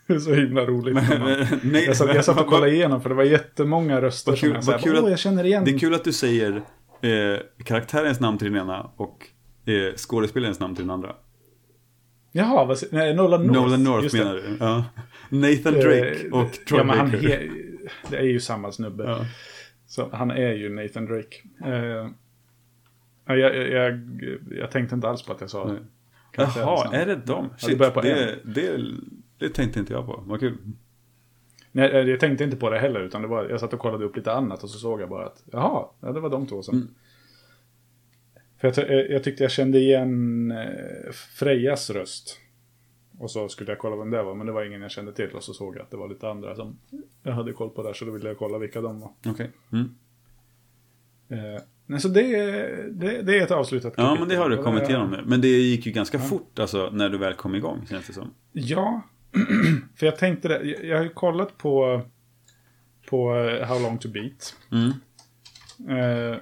det är så himla roligt. Men- men- nej, jag, satt, jag satt och kollade igenom för det var jättemånga röster kul- som jag, så här, vad kul att- jag känner igen. Det är kul att du säger eh, karaktärens namn till den ena och eh, skådespelarens namn till den andra. Jaha, vad, nej, Nolan North. Nolan North just det. menar du? Ja. Nathan Drake Eh, och Troy ja, men han he, Det är ju samma snubbe. Ja. Så han är ju Nathan Drake. Eh, ja, jag, jag, jag, tänkte inte alls på att jag sa Nej. Jaha, är det dem? Ja, det Shit, börjar på det, det, det tänkte inte jag på. Vad kul. Nej, eh, jag tänkte inte på det heller, utan det var, jag satt och kollade upp lite annat och så såg jag bara att jaha, ja, det var de två som... Mm. För jag, eh, jag tyckte jag kände igen eh, Frejas röst. Och så skulle jag kolla vem det var, men det var ingen jag kände till. Och så såg jag att det var lite andra som jag hade koll på där, så då ville jag kolla vilka de var. Okej. Mm. Eh, nej, så det, är- det, det är ett avslutat Ja, kapitel. men det har du kommit igenom nu. Men det gick ju ganska fort alltså, när du väl kom igång, känns det som. Ja, för jag tänkte det. Jag- har ju kollat på, på eh, How long to beat. Mm. Eh,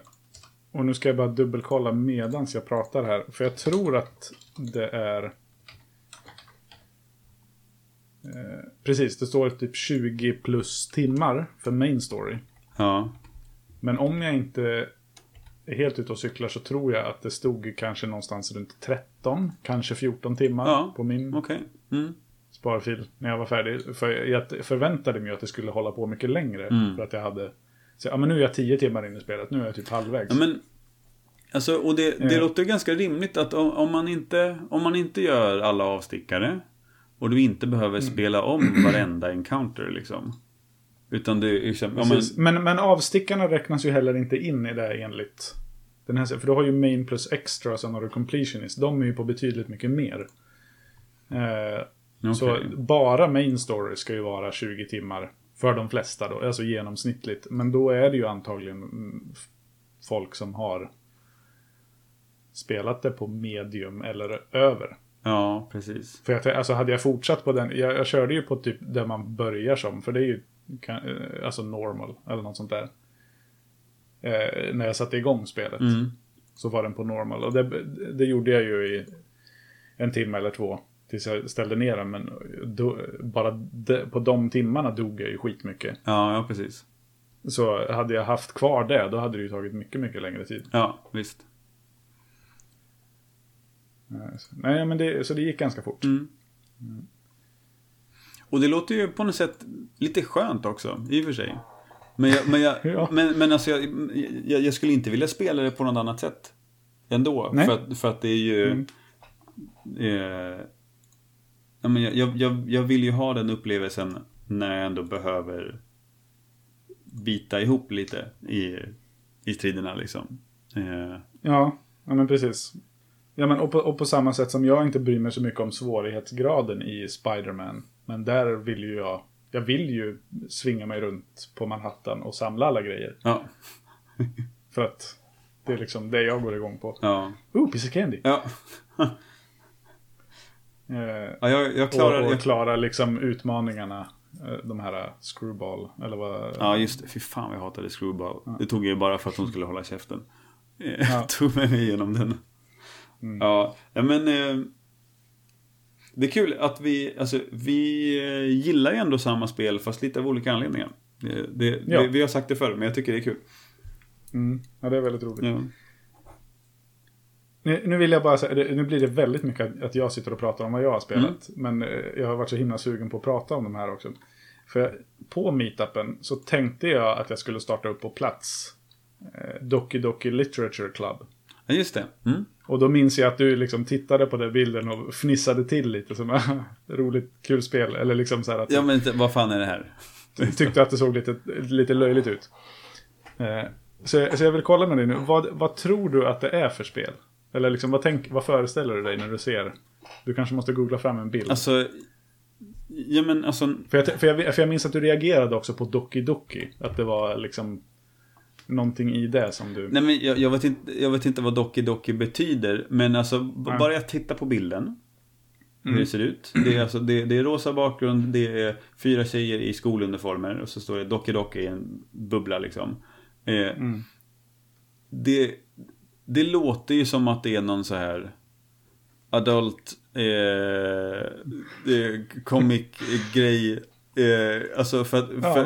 och nu ska jag bara dubbelkolla medans jag pratar här. För jag tror att det är... Eh, precis, det står typ 20 plus timmar för main story. Ja. Men om jag inte helt ute och cyklar så tror jag att det stod kanske någonstans runt 13, kanske 14 timmar Ja, på min Okej. Mm. sparfil när jag var färdig. För jag förväntade mig att det skulle hålla på mycket längre. Mm. För att jag hade... Så, ja, men nu är jag 10 timmar in i spelet, nu är jag typ halvvägs. Ja, men, alltså, och det, det Eh. låter ganska rimligt att om, om, man inte, om man inte gör alla avstickare och du inte behöver Mm. spela om varenda encounter liksom. Utan det är liksom, ja, men, men, men avstickarna räknas ju heller inte in i det enligt den här. För du har ju main plus extra och sen har du completionist. De är ju på betydligt mycket mer. Eh, Så okej. bara main story ska ju vara 20 timmar. För de flesta då, alltså genomsnittligt. Men då är det ju antagligen folk som har spelat det på medium eller över. Ja, precis. För jag, alltså hade jag fortsatt på den, jag, jag körde ju på typ där man börjar som, för det är ju kan, eh, alltså normal eller något sånt där. Eh, när jag satte igång spelet Mm. så var den på normal och det, det gjorde jag ju i en timme eller två tills jag ställde ner den. Men då, bara de, på de timmarna dog jag ju skitmycket. Ja, ja, precis. Så hade jag haft kvar det, då hade det ju tagit mycket, mycket längre tid. Ja, visst. Eh, Nej, men det, så det gick ganska fort. Mm. Och det låter ju på något sätt lite skönt också, i och för sig. Men, jag, men, jag, Ja. men, men alltså jag, jag, jag skulle inte vilja spela det på något annat sätt. Ändå. Nej. För att, för att det är ju... Mm. Eh, ja, men jag, jag, jag, jag vill ju ha den upplevelsen när jag ändå behöver bita ihop lite i, i striderna liksom. Eh, Ja, ja men precis. Ja, men och på, och på samma sätt som jag inte bryr mig så mycket om svårighetsgraden i Spider-Man. Men där vill ju jag, jag vill ju svinga mig runt på Manhattan och samla alla grejer. ja, För att det är liksom det jag går igång på. ja, Oh, piece of candy! ja. Eh, ja jag, jag klarar... och, och jag, klara liksom utmaningarna. eh, De här screwball, eller vad? Ja, just det. Fy fan jag hatade Screwball. Det tog jag ju bara för att hon skulle hålla käften. Eh, Ja. tog med mig igenom den. Mm. Ja, ja, men... Eh, det är kul att vi, alltså vi eh, gillar ju ändå samma spel fast lite av olika anledningar. Det, det, Ja. vi, vi har sagt det förr, men jag tycker det är kul. Mm, ja, det är väldigt roligt. Ja. Nu, nu vill jag bara säga, nu blir det väldigt mycket att- jag sitter och pratar om vad jag har spelat. Mm. Men eh, jag har varit så himla sugen på att prata om de här också. För på meetupen så tänkte jag att jag skulle starta upp på plats eh, Doki Doki Literature Club. Ja, just det. Mm. Och då minns jag att du liksom tittade på den bilden och fnissade till lite som roligt, kul spel. Eller liksom så här att Ja, men vad fan är det här? tyckte att det såg lite, lite löjligt ut. Eh, så, jag- så jag vill kolla med dig nu, vad, vad tror du att det är för spel? Eller liksom, vad, tänk, vad föreställer du dig när du ser? Du kanske måste googla fram en bild. Alltså... Ja, men alltså... för, jag, för, jag, för jag minns att du reagerade också på Doki Doki. Att det var liksom någonting i det som du... Nej, men jag, jag, vet inte, jag vet inte vad Doki Doki betyder, men alltså Nej. bara jag tittar på bilden. Hur Mm. det ser ut. Det är, alltså, det, det är rosa bakgrund, det är fyra tjejer i skoluniformer och så står det Doki Doki i en bubbla liksom. Eh, Mm. det, det låter ju som att det är någon så här adult eh, eh, comic-grej. Eh, alltså för att, Ja. för,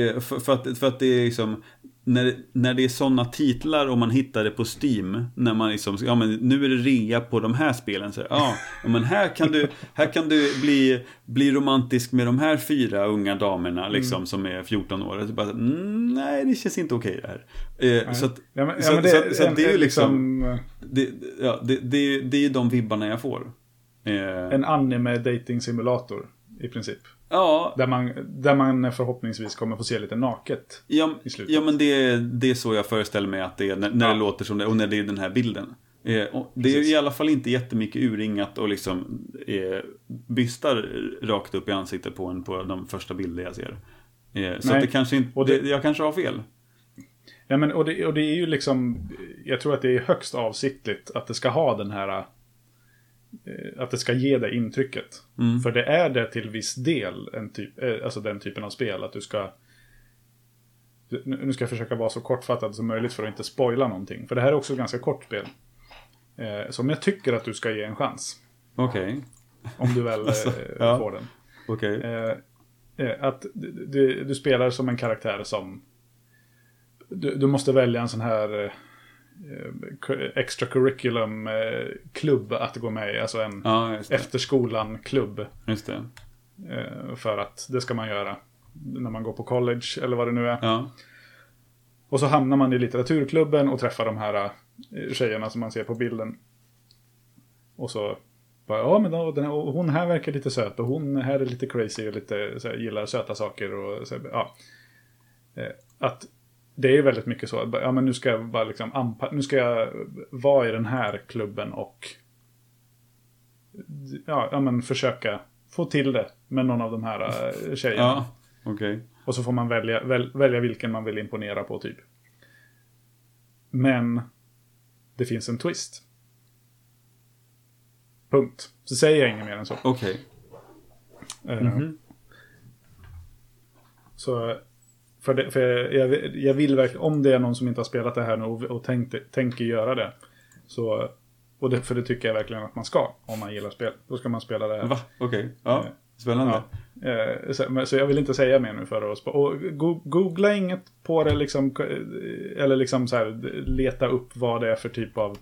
eh, för, för, att, för att det är liksom när, när det är sådana titlar och man hittar det på Steam När man liksom, ja men nu är det rea på de här spelen så, ja, men här kan du, här kan du bli, bli romantisk med de här fyra unga damerna liksom som är 14 år. Så bara, mm, nej det känns inte okej det här. Eh, så att, Ja, men, så, ja, det, så, så att det är ju liksom, liksom det, ja, det, det, det är ju de vibbarna jag får. Eh, en anime dating simulator i princip. Ja, Där man, där man förhoppningsvis kommer få se lite naket. ja, i slutet. ja, men det, är- det är så jag föreställer mig att det är när, när Ja. det låter som det och när det är den här bilden. Eh, det är Precis. i alla fall inte jättemycket urringat och liksom eh, bystar rakt upp i ansiktet på en på de första bilder jag ser. Eh, så det kanske inte, Och det- det, jag kanske har fel. Ja, men, och, det, och det är ju liksom, jag tror att det är högst avsiktligt att det ska ha den här, att det ska ge det intrycket. Mm. För det är det till viss del, en typ, eh, alltså den typen av spel, att du ska, nu ska jag försöka vara så kortfattad som möjligt för att inte spoila någonting. För det här är också ett ganska kort spel. Eh, som jag tycker att du ska ge en chans. Okej, Om du väl Alltså, eh, ja. får den. okej. Eh, eh, att du, du, spelar som en karaktär som... Du, du måste välja en sån här eh, eh, extracurriculum eh, klubb att gå med i. Alltså en Ja, just det. efter skolan-klubb. Just det. Eh, för att det ska man göra när man går på college eller vad det nu är. Ja, Och så hamnar man i litteraturklubben och träffar de här eh, tjejerna som man ser på bilden. Och så bara, ja men då, den här, hon här verkar lite söt och hon här är lite crazy och lite så här, gillar söta saker och så, här, ja. Eh, Att det är väldigt mycket så, att ja men nu ska jag bara liksom anpa- nu ska jag vara i den här klubben och ja, ja men försöka få till det med någon av de här eh, tjejerna. ja, okej. Och så får man välja, väl, välja vilken man vill imponera på typ. Men det finns en twist. Punkt. Så säger jag inget mer än så. Okej. Eh, Mhm. Så för, det, för jag, jag vill verkligen, om det är någon som inte har spelat det här nu och, och tänkte, tänker göra det. Så, och det, för det tycker jag verkligen att man ska, om man gillar spel. Då ska man spela det här. Va? Okej. Ja, Eh, spännande. Ja. Eh, så, så jag vill inte säga mer nu för spa- Och go- googla inget på det liksom. eh, Eller liksom så här leta upp vad det är för typ av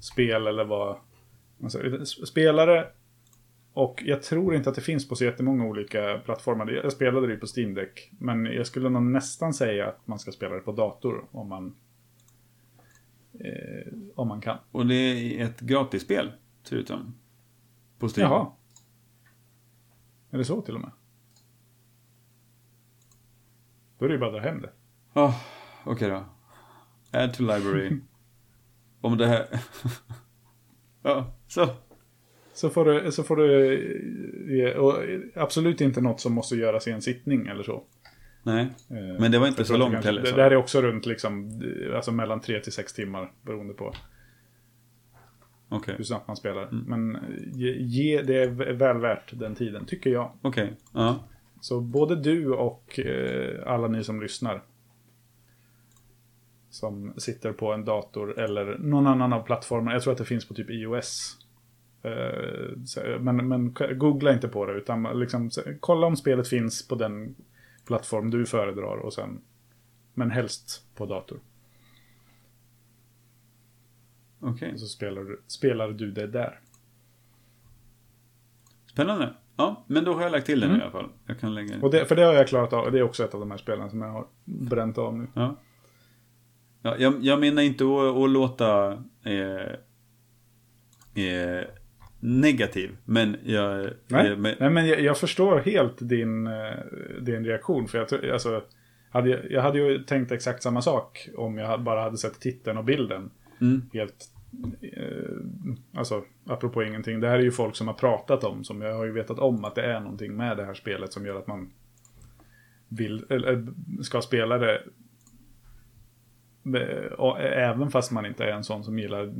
spel eller vad. Alltså, spelare. Och jag tror inte att det finns på så jättemånga olika plattformar. Jag spelade det ju på Steam Deck. Men jag skulle nog nästan säga att man ska spela det på dator om man. Eh, om man kan. Och det är ett gratisspel, ser det ut som. På Steam. Jaha. Är det så till och med? Då är det ju bara att dra hem det. Oh, Okej då. Add to library. Om det här... ja, så. Så får du, så får du ge- och absolut inte något som måste göras i en sittning eller så. Nej. Eh, Men det var inte så långt kanske- heller, Det så. där är också runt liksom, alltså mellan 3 till 6 timmar beroende på Okej. hur snabbt man spelar. Mm. Men eh, ge, ge, det är väl värt den tiden, tycker jag. Okej. Ja. Så både du och eh, alla ni som lyssnar. Som sitter på en dator eller någon annan av plattformarna. Jag tror att det finns på typ iOS. Eh, men, men googla inte på det utan liksom, kolla om spelet finns på den plattform du föredrar och sen men helst på dator. Okej. Så spelar du, spelar du det där. Spännande. Ja, men då har jag lagt till den Mm. i alla fall. Jag kan lägga... Och det, för det har jag klarat av. Det är också ett av de här spelen som jag har bränt av nu. Ja. ja jag, jag menar inte att, att låta eh, eh, negativ, men jag... Nej, eh, men, Nej men jag, jag förstår helt din, eh, din reaktion. För jag, alltså, hade, jag- jag hade ju tänkt exakt samma sak om jag bara hade sett titeln och bilden. mm, Helt, eh, alltså, apropå ingenting. Det här är ju folk som har pratat om, som jag har ju vetat om att det är någonting med det här spelet som gör att man vill, eller ska spela det. Eh, även fast man inte är en sån som gillar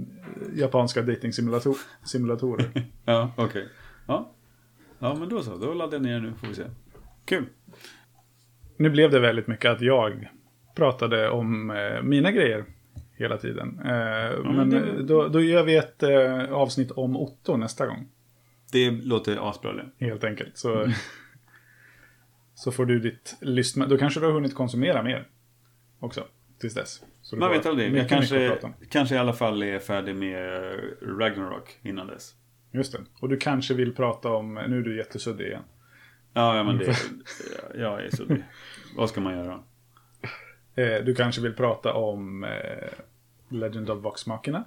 japanska dating-simulatorer. ja, okej. Ja. ja, men då så. Då laddar jag ner nu, får vi se. Kul. Nu blev det väldigt mycket att jag pratade om eh, mina grejer. hela tiden. Eh, men men det- då, då gör vi ett eh, avsnitt om Otto nästa gång. Det låter asbra det. Helt enkelt. Så, så får du ditt lyssna. Då kanske du har hunnit konsumera mer. Också. Tills dess. Man vet aldrig. Jag kanske, kanske i alla fall är färdig med Ragnarok innan dess. Just det. Och du kanske vill prata om, nu är du jättesuddig igen. Ja, ja men det... Jag är så... Vad ska man göra? Eh, du kanske vill prata om eh, Legend of Vox-makerna.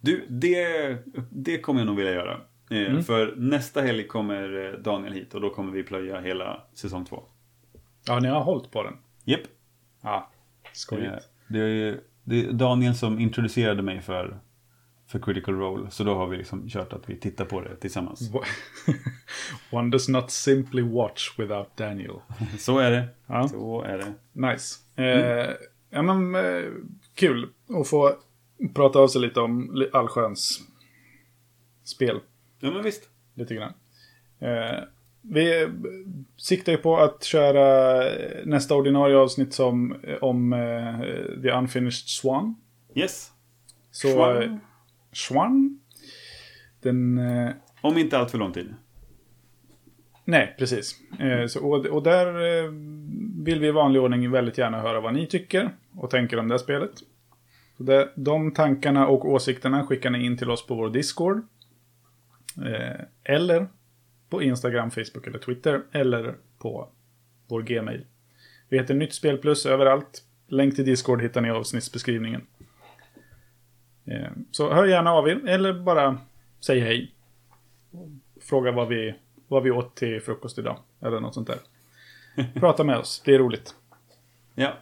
Du, det, det kommer jag nog vilja göra. Eh, Mm. För nästa helg kommer eh, Daniel hit och då kommer vi plöja hela säsong två. Ja, ni har hållit på den. Japp. Ja, skojigt. Eh, Det är, det är Daniel som introducerade mig för, för Critical Role. Så då har vi liksom kört att vi tittar på det tillsammans. One does not simply watch without Daniel. Så är det. Ja. Så är det. Nice. Eh, ja, men eh, kul att få prata av sig lite om allsköns spel. Ja men visst. Lite grann. Eh, vi siktar ju på att köra eh, nästa ordinarie avsnitt som, eh, om eh, The Unfinished Swan. Yes. Så, Swan. eh, Swan. Den... Eh, Om inte allt för lång tid. Nej, precis. Eh, så, och, och där vill vi i vanlig ordning väldigt gärna höra vad ni tycker och tänker om det här spelet. Så det, de tankarna och åsikterna skickar ni in till oss på vår Discord. Eller på Instagram, Facebook eller Twitter. Eller på vår Gmail. Vi heter Nytt Spel Plus överallt. Länk till Discord hittar ni i avsnittsbeskrivningen. Eh, så hör gärna av er, eller bara säg hej. Fråga vad vi, vad vi åt till frukost idag. Eller något sånt där. Prata med oss, det är roligt. Ja.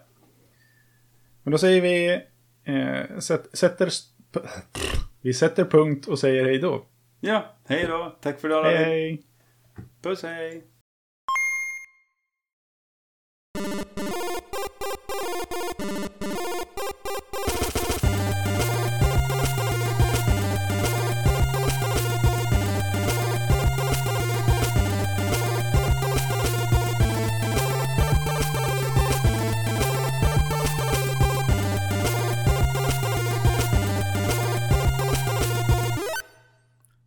Men då säger vi... Eh, sätt, sätter, vi sätter punkt och säger hej då. Ja. Hej då. Tack för idag. Hej hej! Pussy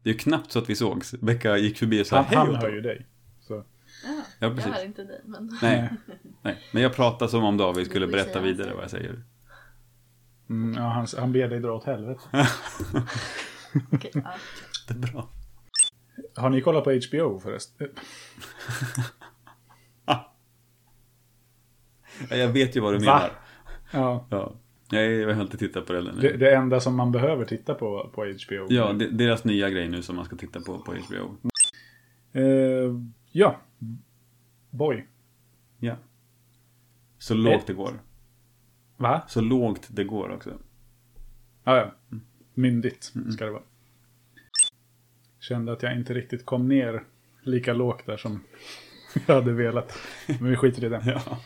Det är ju knappt så att vi sågs. Becka gick förbi och sa Han, hej han Otto." hör ju dig. Så. Ja, Ja, jag precis. hör inte dig, men... Nej. Nej, men jag pratar som om David skulle berätta vidare vad jag säger. Mm, ja, han, han ber dig dra åt helvete. Okej, ja. Det är bra. Har ni kollat på HBO förresten? Ja, Jag vet ju vad du Va? menar. Ja. Ja. Jag har inte tittat på det ännu. Det, det enda som man behöver titta på på HBO. Ja, det, deras nya grej nu som man ska titta på på HBO. Eh, ja. Boy. Ja. Så lågt det går. Va? Så lågt det går också. Ja, ja. Myndigt ska det vara. Kände att jag inte riktigt kom ner lika lågt där som jag hade velat. Men vi skiter i det. Ja.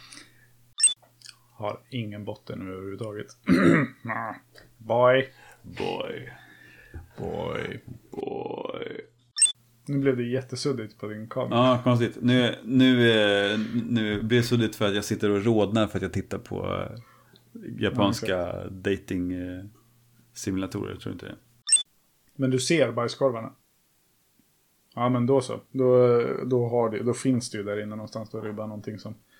Har ingen botten nu överhuvudtaget. Ah. Boy. Boy. Boy. Boy. Nu blev det jättesuddigt på din kamera. Ja, konstigt. Nu, nu, eh, nu blir det suddigt för att jag sitter och rodnar för att jag tittar på eh, japanska dating eh, simulatorer, tror du inte det? Men du ser bajskorvarna? Ja, men då så. Då, då, har det, då finns det ju där inne någonstans. Då är det bara någonting som